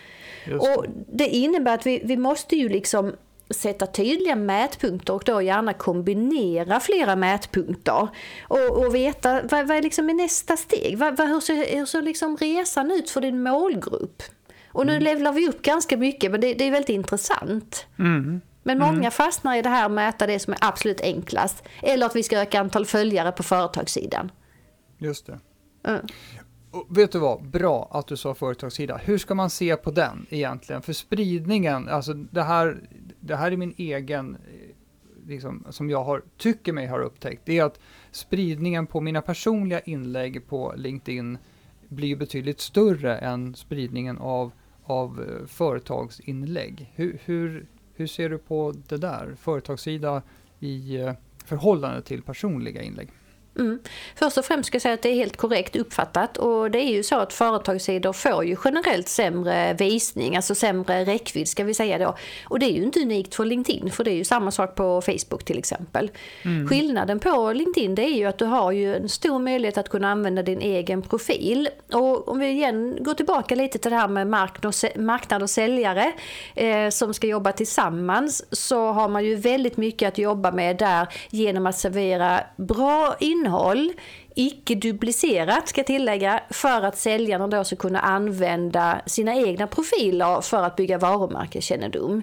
Det. Och det innebär att vi, vi måste ju liksom sätta tydliga mätpunkter och då gärna kombinera flera mätpunkter. Och, och veta vad, vad är liksom nästa steg? Vad, vad, hur ser, hur ser liksom resan ut för din målgrupp? Och nu mm. levlar vi upp ganska mycket men det, det är väldigt intressant. Mm. Men många mm. fastnar i det här att mäta det som är absolut enklast. Eller att vi ska öka antal följare på företagssidan. Just det. Mm. Och vet du vad, bra att du sa företagssida. Hur ska man se på den egentligen? För spridningen, alltså det här, det här är min egen, eh, liksom, som jag har, tycker mig har upptäckt, det är att spridningen på mina personliga inlägg på LinkedIn blir betydligt större än spridningen av, av eh, företagsinlägg. Hur, hur, hur ser du på det där? Företagssida i eh, förhållande till personliga inlägg? Mm. Först och främst ska jag säga att det är helt korrekt uppfattat och det är ju så att företagssidor får ju generellt sämre visning, alltså sämre räckvidd ska vi säga då. Och det är ju inte unikt för LinkedIn för det är ju samma sak på Facebook till exempel. Mm. Skillnaden på LinkedIn det är ju att du har ju en stor möjlighet att kunna använda din egen profil. Och om vi igen går tillbaka lite till det här med marknad och säljare eh, som ska jobba tillsammans så har man ju väldigt mycket att jobba med där genom att servera bra innehåll innehåll, icke duplicerat ska jag tillägga, för att säljarna då ska kunna använda sina egna profiler för att bygga varumärkeskännedom.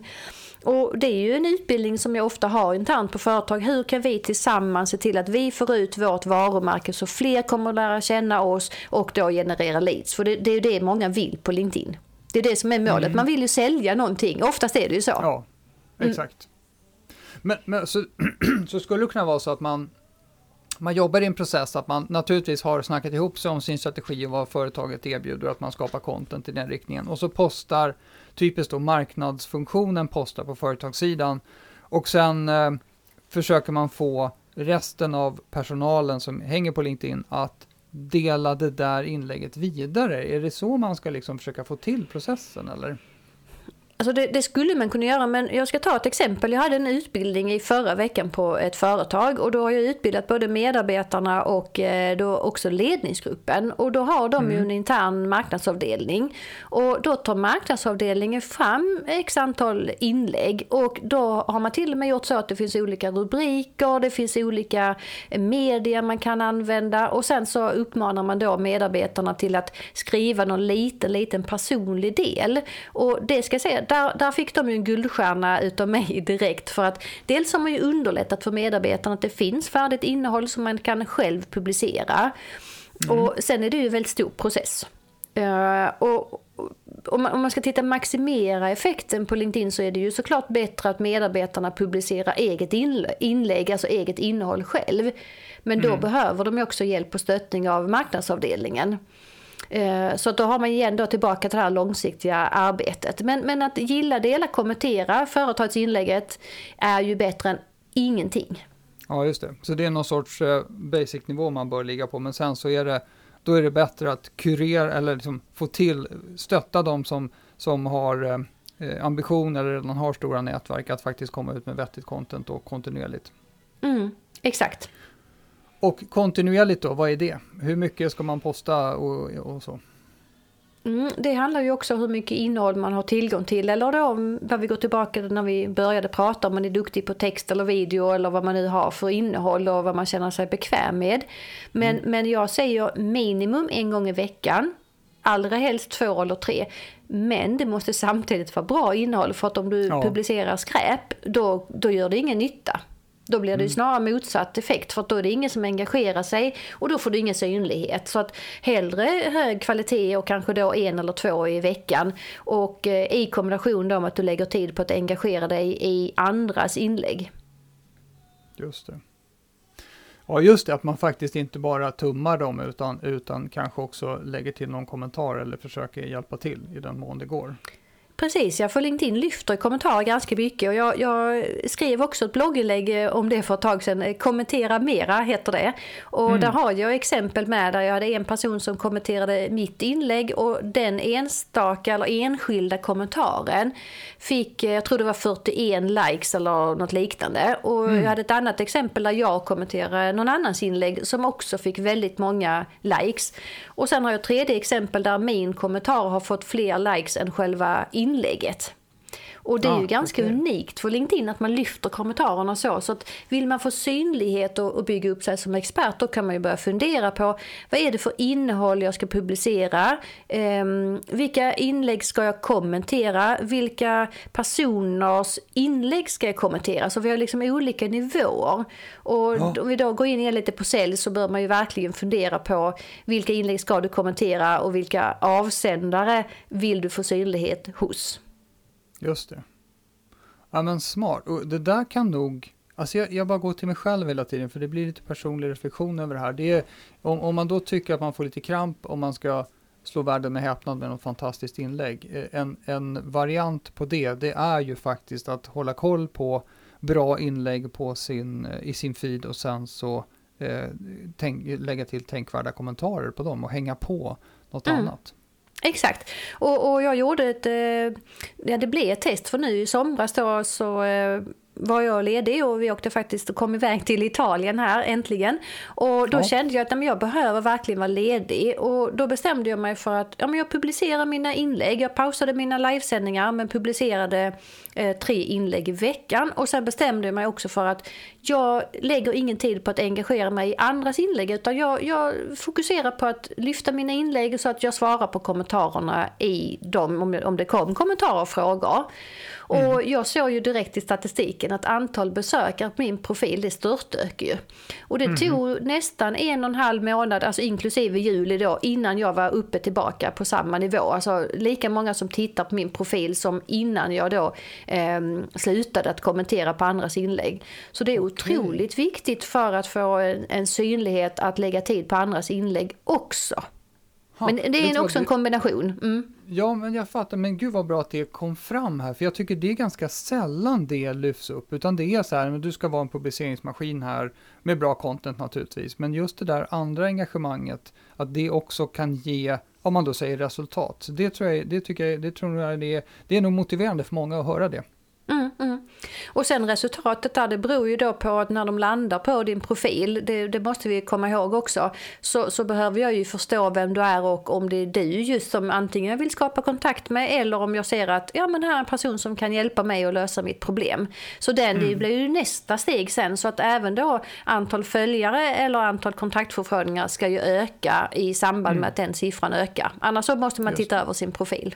Och det är ju en utbildning som jag ofta har internt på företag. Hur kan vi tillsammans se till att vi får ut vårt varumärke så fler kommer att lära känna oss och då generera leads? För det, det är ju det många vill på LinkedIn. Det är det som är målet. Mm. Man vill ju sälja någonting. Oftast är det ju så. Ja, exakt. Mm. Men, men så, *clears throat* så skulle det kunna vara så att man man jobbar i en process att man naturligtvis har snackat ihop sig om sin strategi och vad företaget erbjuder, att man skapar content i den riktningen. Och så postar, typiskt då marknadsfunktionen postar på företagssidan. Och sen eh, försöker man få resten av personalen som hänger på LinkedIn att dela det där inlägget vidare. Är det så man ska liksom försöka få till processen eller? Alltså det, det, skulle man kunna göra, men jag ska ta ett exempel. Jag hade en utbildning i förra veckan på ett företag och då har jag utbildat både medarbetarna och eh, då också ledningsgruppen. Och då har de mm. ju en intern marknadsavdelning. Och då tar marknadsavdelningen fram x antal inlägg och då har man till och med gjort så att det finns olika rubriker, det finns olika medier man kan använda och sen så uppmanar man då medarbetarna till att skriva någon liten, liten personlig del. Och det ska säga, där, där fick de ju en guldstjärna utav mig *laughs* direkt för att dels har man ju underlättat för medarbetarna att det finns färdigt innehåll som man kan själv publicera. Mm. Och sen är det ju en väldigt stor process. Uh, och, om man, om man ska titta maximera effekten på LinkedIn så är det ju såklart bättre att medarbetarna publicerar eget inlägg, alltså eget innehåll själv. Men då mm. behöver de också hjälp och stöttning av marknadsavdelningen. Eh, så då har man igen då tillbaka till det här långsiktiga arbetet. Men, men att gilla, dela, kommentera företagsinlägget är ju bättre än ingenting. Ja, just det. Så det är någon sorts eh, basic nivå man bör ligga på, men sen så är det då är det bättre att kurera eller liksom få till, stötta de som, som har eh, ambition eller redan har stora nätverk att faktiskt komma ut med vettigt content och kontinuerligt. Mm, exakt. Och kontinuerligt då, vad är det? Hur mycket ska man posta och, och så? Mm, det handlar ju också om hur mycket innehåll man har tillgång till. Eller då, när vi går tillbaka när vi började prata om man är duktig på text eller video eller vad man nu har för innehåll och vad man känner sig bekväm med. Men, mm. men jag säger minimum en gång i veckan. Allra helst två eller tre. Men det måste samtidigt vara bra innehåll för att om du ja. publicerar skräp då, då gör det ingen nytta. Då blir det ju mm. snarare motsatt effekt för då är det ingen som engagerar sig och då får du ingen synlighet. Så att hellre hög kvalitet och kanske då en eller två i veckan och eh, i kombination då med att du lägger tid på att engagera dig i andras inlägg. Just det. Ja, just det, att man faktiskt inte bara tummar dem utan, utan kanske också lägger till någon kommentar eller försöker hjälpa till i den mån det går. Precis, ja, för LinkedIn lyfter i kommentarer ganska mycket och jag, jag, skrev också ett blogginlägg om det för ett tag sedan. Kommentera mera heter det. Och mm. där har jag exempel med där jag hade en person som kommenterade mitt inlägg och den enstaka eller enskilda kommentaren fick, jag tror det var 41 likes eller något liknande. Och mm. jag hade ett annat exempel där jag kommenterade någon annans inlägg som också fick väldigt många likes. Och sen har jag ett tredje exempel där min kommentar har fått fler likes än själva inlägget inlägget. Och det är ju ganska okay. unikt för LinkedIn att man lyfter kommentarerna så. Så att vill man få synlighet och, och, bygga upp sig som expert då kan man ju börja fundera på vad är det för innehåll jag ska publicera? Eh, vilka inlägg ska jag kommentera? Vilka personers inlägg ska jag kommentera? Så vi har liksom olika nivåer. Och ja. om vi då går in lite på sälj så bör man ju verkligen fundera på vilka inlägg ska du kommentera och vilka avsändare vill du få synlighet hos? Just det. Ja men smart. Och det där kan nog, alltså jag, jag, bara går till mig själv hela tiden för det blir lite personlig reflektion över det här. Det är, om, om man då tycker att man får lite kramp om man ska slå världen med häpnad med något fantastiskt inlägg. Eh, en, en variant på det, det är ju faktiskt att hålla koll på bra inlägg på sin, eh, i sin feed och sen så eh, tänk, lägga till tänkvärda kommentarer på dem och hänga på något mm. annat. Exakt. Och, och jag gjorde ett, eh, ja det blev ett test för nu i somras då så eh, var jag ledig och vi åkte faktiskt och kom iväg till Italien här äntligen. Och då ja. kände jag att jag behöver verkligen vara ledig och då bestämde jag mig för att ja, men jag publicerar mina inlägg. Jag pausade mina livesändningar men publicerade eh, tre inlägg i veckan och sen bestämde jag mig också för att jag lägger ingen tid på att engagera mig i andras inlägg utan jag, jag fokuserar på att lyfta mina inlägg så att jag svarar på kommentarerna i dem om, om det kom kommentarer och frågor. Mm. Och jag såg ju direkt i statistiken att antal besökare på min profil det störtökar ju. Och det mm. tog nästan en och en halv månad, alltså inklusive juli då, innan jag var uppe tillbaka på samma nivå. Alltså lika många som tittar på min profil som innan jag då eh, slutade att kommentera på andras inlägg. Så det är otroligt okay. viktigt för att få en, en synlighet att lägga tid på andras inlägg också. Ha, men det är också en kombination. Mm. Ja, men jag fattar. Men gud vad bra att det kom fram här. För jag tycker det är ganska sällan det lyfts upp. Utan det är så här, men du ska vara en publiceringsmaskin här. Med bra content naturligtvis. Men just det där andra engagemanget. Att det också kan ge, om man då säger resultat. Det tror jag, det tycker jag, det tror jag det är, det är nog motiverande för många att höra det. Och sen resultatet där, det beror ju då på att när de landar på din profil, det, det, måste vi komma ihåg också, så, så behöver jag ju förstå vem du är och om det är du just som antingen vill skapa kontakt med eller om jag ser att ja men här är en person som kan hjälpa mig att lösa mitt problem. Så den, mm. det blir ju nästa steg sen, så att även då antal följare eller antal kontaktförfrågningar ska ju öka i samband med mm. att den siffran ökar. Annars så måste man titta över sin profil.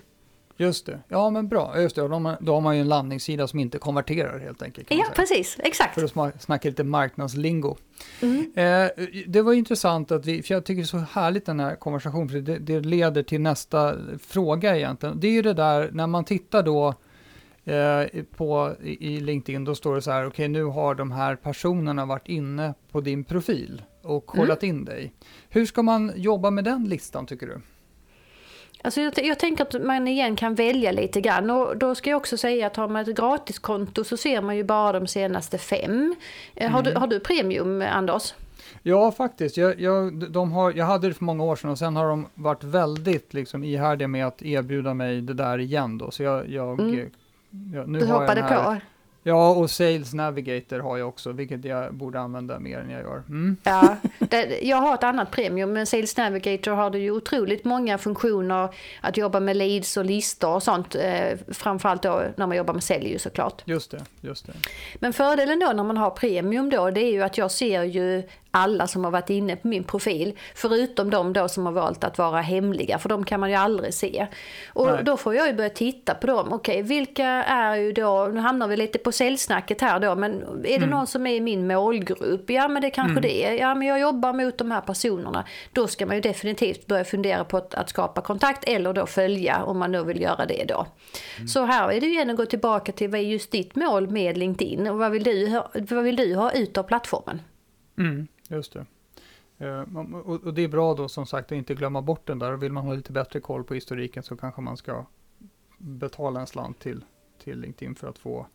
Just det. Ja, men bra. Just det. Då, har man, då har man ju en landningssida som inte konverterar helt enkelt. Ja, precis. Exakt. För att snacka lite marknadslingo. Mm. Eh, det var intressant att vi, för jag tycker det är så härligt den här konversationen, för det, det leder till nästa fråga egentligen. Det är ju det där när man tittar då eh, på, i, i LinkedIn, då står det så här, okej okay, nu har de här personerna varit inne på din profil och kollat mm. in dig. Hur ska man jobba med den listan tycker du? Alltså jag, jag, tänker att man igen kan välja lite grann. Och då ska jag också säga att har man ett gratiskonto så ser man ju bara de senaste fem. Mm. Har, du, mm. har du premium, Anders? Ja, faktiskt. Jag, jag, de har, jag hade det för många år sedan och sen har de varit väldigt liksom, ihärdiga med att erbjuda mig det där igen. Då. Så jag, jag, mm. jag nu du hoppade här, på? Ja, och Sales Navigator har jag också, vilket jag borde använda mer än jag gör. Mm. Ja, det, jag har ett annat premium, men Sales Navigator har det ju otroligt många funktioner att jobba med leads och listor och sånt. Eh, framförallt då när man jobbar med sälj ju såklart. Just det, just det. Men fördelen då när man har premium då, det är ju att jag ser ju alla som har varit inne på min profil. Förutom de då som har valt att vara hemliga, för de kan man ju aldrig se. Och Nej. då får jag ju börja titta på dem. Okej, vilka är ju då, nu hamnar vi lite på säljsnacket här då, men är det mm. någon som är i min målgrupp? Ja, men det kanske mm. det är. Ja, men jag jobbar mot de här personerna. Då ska man ju definitivt börja fundera på att, att skapa kontakt eller då följa om man nu vill göra det då. Mm. Så här är det ju igen att gå tillbaka till vad är just ditt mål med LinkedIn och vad vill du, vad vill du ha ut av plattformen? Mm. Just det. Eh, och det är bra då som sagt att inte glömma bort den där. Vill man ha lite bättre koll på historiken så kanske man ska betala en slant till, till LinkedIn för att få,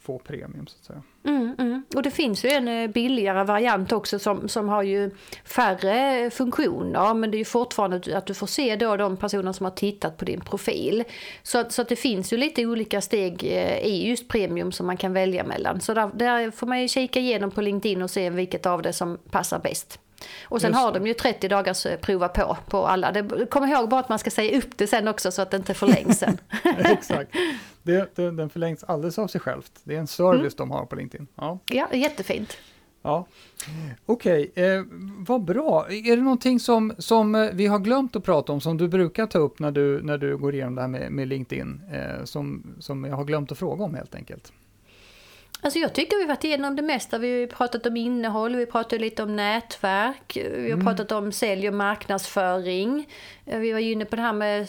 få premium så att säga. Mm, mm. Och det finns ju en eh, billigare variant också som, som har ju färre funktioner men det är ju fortfarande att du får se då de personer som har tittat på din profil. Så så att det finns ju lite olika steg eh, i just premium som man kan välja mellan. Så där, där får man ju kika igenom på LinkedIn och se vilket av det som passar bäst. Och sen har de ju 30 dagars eh, prova på på alla. Det, kom ihåg bara att man ska säga upp det sen också så att det inte förlängs sen. *laughs* Exakt. Det, det, den förlängs alldeles av sig självt. Det är en service mm. de har på LinkedIn. Ja, ja jättefint. Ja, Okej, okay. eh, vad bra. Är det någonting som, som eh, vi har glömt att prata om, som du brukar ta upp när du, när du går igenom det här med, med LinkedIn, eh, som, som jag har glömt att fråga om helt enkelt? Alltså jag tycker vi varit igenom det mesta. Vi har pratat om innehåll, vi har pratat lite om nätverk, vi har mm. pratat om sälj och marknadsföring. Vi var inne på det här med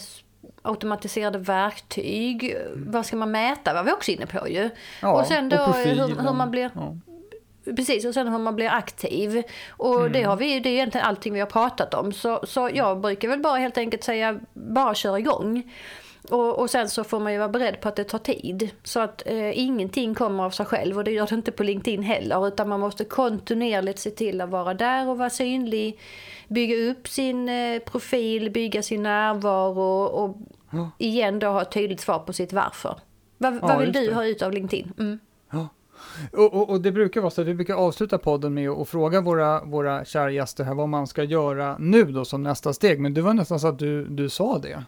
automatiserade verktyg. Mm. Vad ska man mäta? var vi också inne på ju. Ja, och sen då och hur, hur, man blir... Ja. Precis, och sen hur man blir aktiv. Och mm. det, har vi, det är egentligen allting vi har pratat om. Så, så jag brukar väl bara helt enkelt säga, bara kör igång. Och, och sen så får man ju vara beredd på att det tar tid. Så att eh, ingenting kommer av sig själv och det gör det inte på LinkedIn heller. Utan man måste kontinuerligt se till att vara där och vara synlig. Bygga upp sin eh, profil, bygga sin närvaro och ja. igen då ha ett tydligt svar på sitt varför. Va, ja, vad vill du det. ha ut av LinkedIn? Mm. Ja. Och, och, och, det brukar vara så att vi brukar avsluta podden med att fråga våra, våra kära gäster här vad man ska göra nu då som nästa steg. Men det var nästan så att du, du sa det.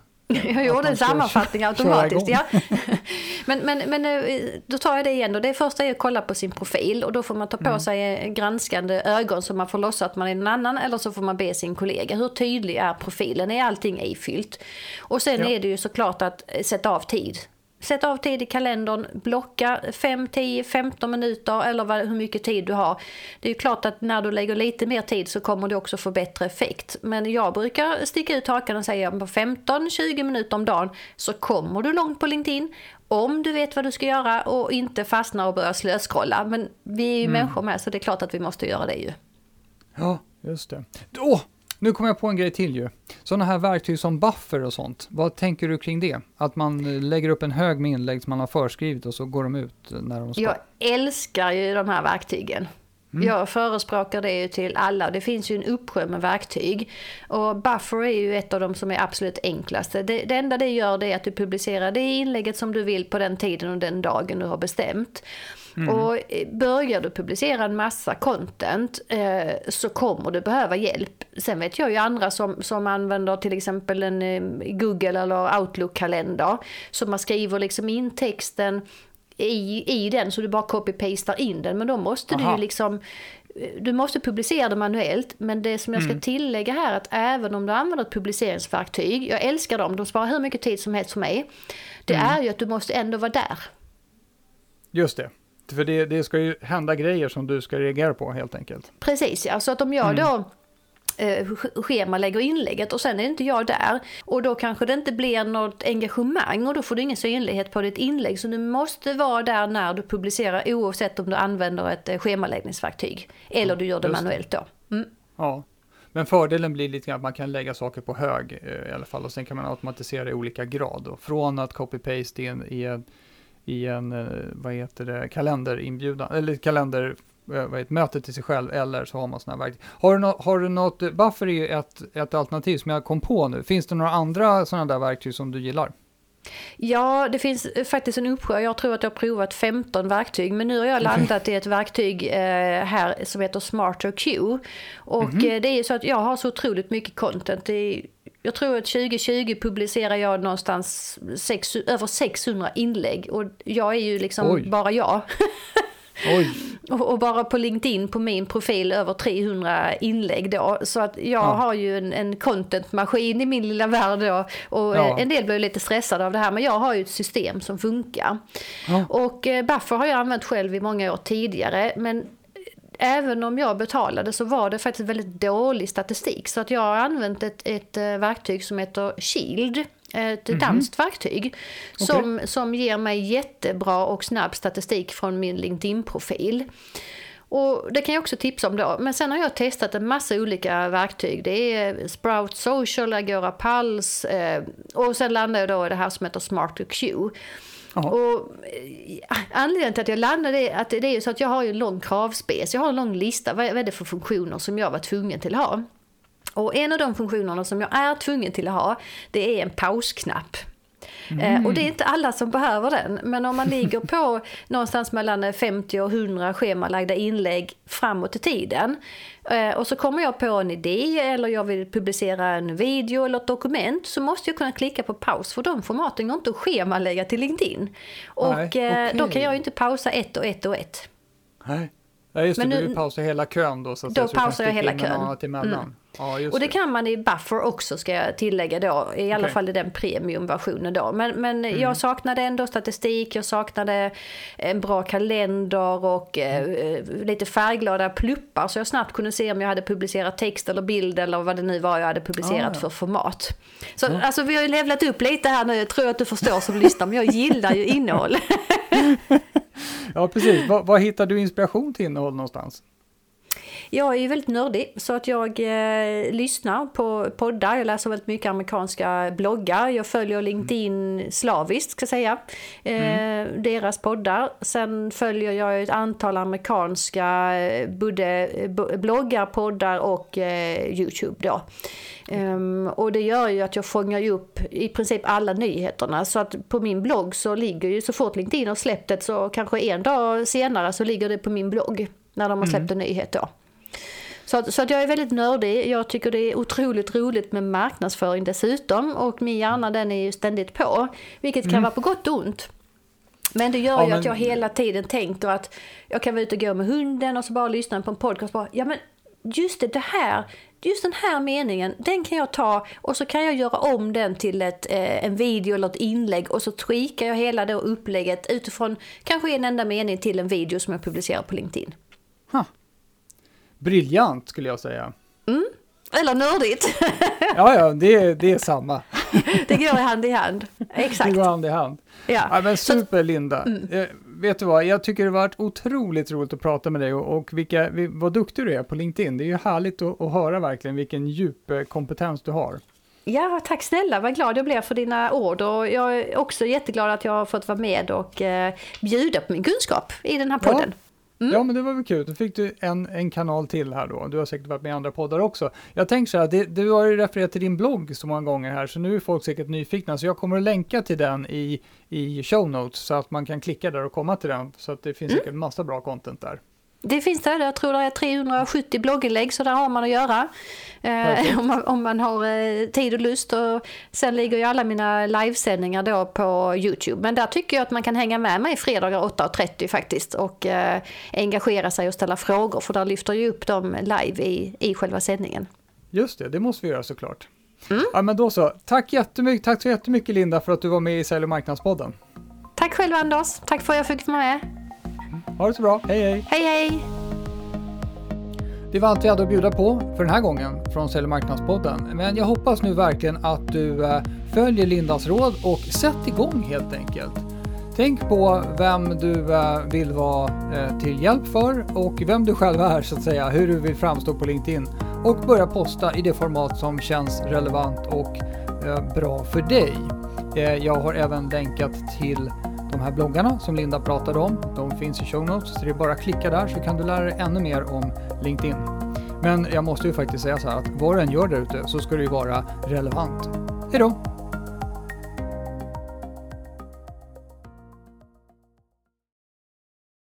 Jag gjorde en sammanfattning *laughs* automatiskt. Ja. *laughs* men, men, men eh, då tar jag det igen. Då. Det första är att kolla på sin profil och då får man ta på mm. sig granskande ögon så man får låtsas att man är en annan eller så får man be sin kollega. Hur tydlig är profilen? Är allting ifyllt? Och sen ja. är det ju såklart att sätta av tid. Sätt av tid i kalendern, blocka 5, 10, 15 minuter eller vad, hur mycket tid du har. Det är klart att när du lägger lite mer tid så kommer du också få bättre effekt. Men jag brukar sticka ut hakan och säga på 15-20 minuter om dagen så kommer du långt på LinkedIn. Om du vet vad du ska göra och inte fastnar och börjar slöskrolla. Men vi är ju mm. människor med så det är klart att vi måste göra det ju. Ja, just det. Åh, nu kommer jag på en grej till ju. Sådana här verktyg som buffer och sånt, vad tänker du kring det? Att man lägger upp en hög med inlägg som man har förskrivit och så går de ut när de ska. Jag älskar ju de här verktygen. Mm. Jag förespråkar det ju till alla. Det finns ju en uppsjö med verktyg. Och Buffer är ju ett av de som är absolut enklaste. Det, det enda det gör det är att du publicerar det inlägget som du vill på den tiden och den dagen du har bestämt. Mm. Och eh, börjar du publicera en massa content eh, så kommer du behöva hjälp. Sen vet jag ju andra som, som använder till exempel en eh, Google eller Outlook-kalender. Så man skriver liksom in texten i, i den så du bara copy-pastar in den. Men då måste Aha. du ju liksom eh, du måste publicera det manuellt, men det som jag ska mm. tillägga här är att även om du använder ett publiceringsverktyg, jag älskar dem, de sparar hur mycket tid som helst för mig, det mm. är ju att du måste ändå vara där. Just det. För det, det ska ju hända grejer som du ska reagera på helt enkelt. Precis, ja. Så att om jag mm. då eh, schemalägger inlägget och sen är inte jag där. Och då kanske det inte blir något engagemang och då får du ingen synlighet på ditt inlägg. Så du måste vara där när du publicerar oavsett om du använder ett eh, schemaläggningsverktyg. Eller du gör det manuellt då. Mm. Ja, men fördelen blir lite grann att man kan lägga saker på hög eh, i alla fall och sen kan man automatisera i olika grad. Då. Från att copy-paste i en, i i en, eh, vad heter det, kalenderinbjudan, eller kalender, eh, vad heter, möte till sig själv, eller så har man sådana här verktyg. Har du, no, har du något, Buffer är ju ett, ett alternativ som jag kom på nu. Finns det några andra sådana där verktyg som du gillar? Ja, det finns faktiskt en uppsjö. Jag tror att jag har provat 15 verktyg. Men nu har jag landat i ett verktyg eh, här som heter Smarter Q. Och mm -hmm. det är ju så att jag har så otroligt mycket content. Det jag tror att 2020 publicerar jag någonstans sex, över 600 inlägg och jag är ju liksom Oj. bara jag. *laughs* och, och, bara på LinkedIn på min profil över 300 inlägg då. Så att jag ja. har ju en, en contentmaskin i min lilla värld då. Och ja. en del blir lite stressade av det här men jag har ju ett system som funkar. Ja. Och eh, Buffer har jag använt själv i många år tidigare men även om jag betalade så var det faktiskt väldigt dålig statistik. Så att jag har använt ett, ett eh, verktyg som heter Shield. Ett mm -hmm. danskt verktyg. Som, okay. som ger mig jättebra och snabb statistik från min LinkedIn-profil. Och det kan jag också tipsa om då. Men sen har jag testat en massa olika verktyg. Det är Sprout Social, Agora Pulse eh, och sen landade jag då i det här som heter Smart Q. Och eh, anledningen till att jag landade är att det är så att jag har en lång kravspec. Jag har en lång lista. Vad är det för funktioner som jag var tvungen till att ha? Och en av de funktionerna som jag är tvungen till att ha, det är en pausknapp. Mm. Och det är inte alla som behöver den. Men om man *laughs* ligger på någonstans mellan 50 och 100 schemalagda inlägg framåt i tiden. Eh, och så kommer jag på en idé eller jag vill publicera en video eller ett dokument. Så måste jag kunna klicka på paus för de formaten går inte att schemalägga till LinkedIn. Och Nej, okay. då kan jag ju inte pausa ett och ett och ett. Nej. Ja, just det, Men nu, du pausar hela kön då. Så att då pausar jag hela kön. Mm. Ja, och det, det, kan man i Buffer också ska jag tillägga då. I alla okay. fall i den premiumversionen då. Men, men mm. jag saknade ändå statistik, jag saknade en bra kalender och mm. eh, lite färgglada pluppar. Så jag snabbt kunde se om jag hade publicerat text eller bild eller vad det nu var jag hade publicerat ah, ja. för format. Så mm. alltså vi har ju levlat upp lite här nu, jag tror att du förstår som lyssnar. Men jag gillar ju *laughs* innehåll. ja, precis. Var, var hittar du inspiration till innehåll någonstans? Jag är ju väldigt nördig så att jag eh, lyssnar på poddar. Jag läser väldigt mycket amerikanska bloggar. Jag följer LinkedIn slaviskt ska jag säga. Eh, mm. Deras poddar. Sen följer jag ett antal amerikanska eh, både eh, bloggar, poddar och eh, Youtube då. Um, och det gör ju att jag fångar upp i princip alla nyheterna. Så att på min blogg så ligger ju så fort LinkedIn har släppt det så kanske en dag senare så ligger det på min blogg. När de har släppt mm. en nyhet då. Så att, så att jag är väldigt nördig. Jag tycker det är otroligt roligt med marknadsföring dessutom. Och min hjärna den är ju ständigt på. Vilket kan mm. vara på gott och ont. Men det gör ja, ju men... att jag hela tiden tänker att jag kan vara ute och gå med hunden och så bara lyssna på en podcast. Bara, ja men just det, det här, just den här meningen, den kan jag ta och så kan jag göra om den till ett, eh, en video eller ett inlägg och så tweakar jag hela det upplägget utifrån kanske en enda mening till en video som jag publicerar på LinkedIn. Huh. Briljant skulle jag säga. Mm. Eller nördigt. *laughs* ja, ja, det, det är samma. *laughs* det går hand i hand. Exakt. Det går hand i hand. Ja. ja men super Linda. Mm. Eh, vet du vad, jag tycker det har varit otroligt roligt att prata med dig och, och vilka, vad duktig du är på LinkedIn. Det är ju härligt att, att höra verkligen vilken djup eh, kompetens du har. Ja, tack snälla, vad glad jag blev för dina ord och jag är också jätteglad att jag har fått vara med och eh, bjuda på min kunskap i den här podden. Ja. Mm. Ja, men det var väl kul. Då fick du en, en kanal till här då. Du har säkert varit med i andra poddar också. Jag tänker så här, det, du har ju refererat till din blogg så många gånger här, så nu är folk säkert nyfikna. Så jag kommer att länka till den i, i show notes så att man kan klicka där och komma till den. Så att det finns mm. säkert massa bra content där. Det finns det. Jag tror det är 370 blogginlägg så där har man att göra. Eh, om, man, om man har eh, tid och lust. Och sen ligger ju alla mina livesändningar då på Youtube. Men där tycker jag att man kan hänga med mig fredagar 8.30 faktiskt. Och eh, engagera sig och ställa frågor. För där lyfter ju upp dem live i, i själva sändningen. Just det, det måste vi göra såklart. Mm. Ja, men då så. Tack, jättemycket, tack så jättemycket Linda för att du var med i Sälj och marknadspodden. Tack själv Anders. Tack för att jag fick vara med. Ha det så bra. Hej hej! Hej hej! Det var allt vi hade att bjuda på för den här gången från Sälj marknadspodden. Men jag hoppas nu verkligen att du eh, följer Lindas råd och sätt igång helt enkelt. Tänk på vem du eh, vill vara eh, till hjälp för och vem du själv är så att säga, hur du vill framstå på LinkedIn och börja posta i det format som känns relevant och bra för dig. Jag har även länkat till de här bloggarna som Linda pratade om, de finns i show notes, så det är bara att klicka där så kan du lära dig ännu mer om LinkedIn. Men jag måste ju faktiskt säga så här att vad du än gör där ute så ska det ju vara relevant. Hejdå!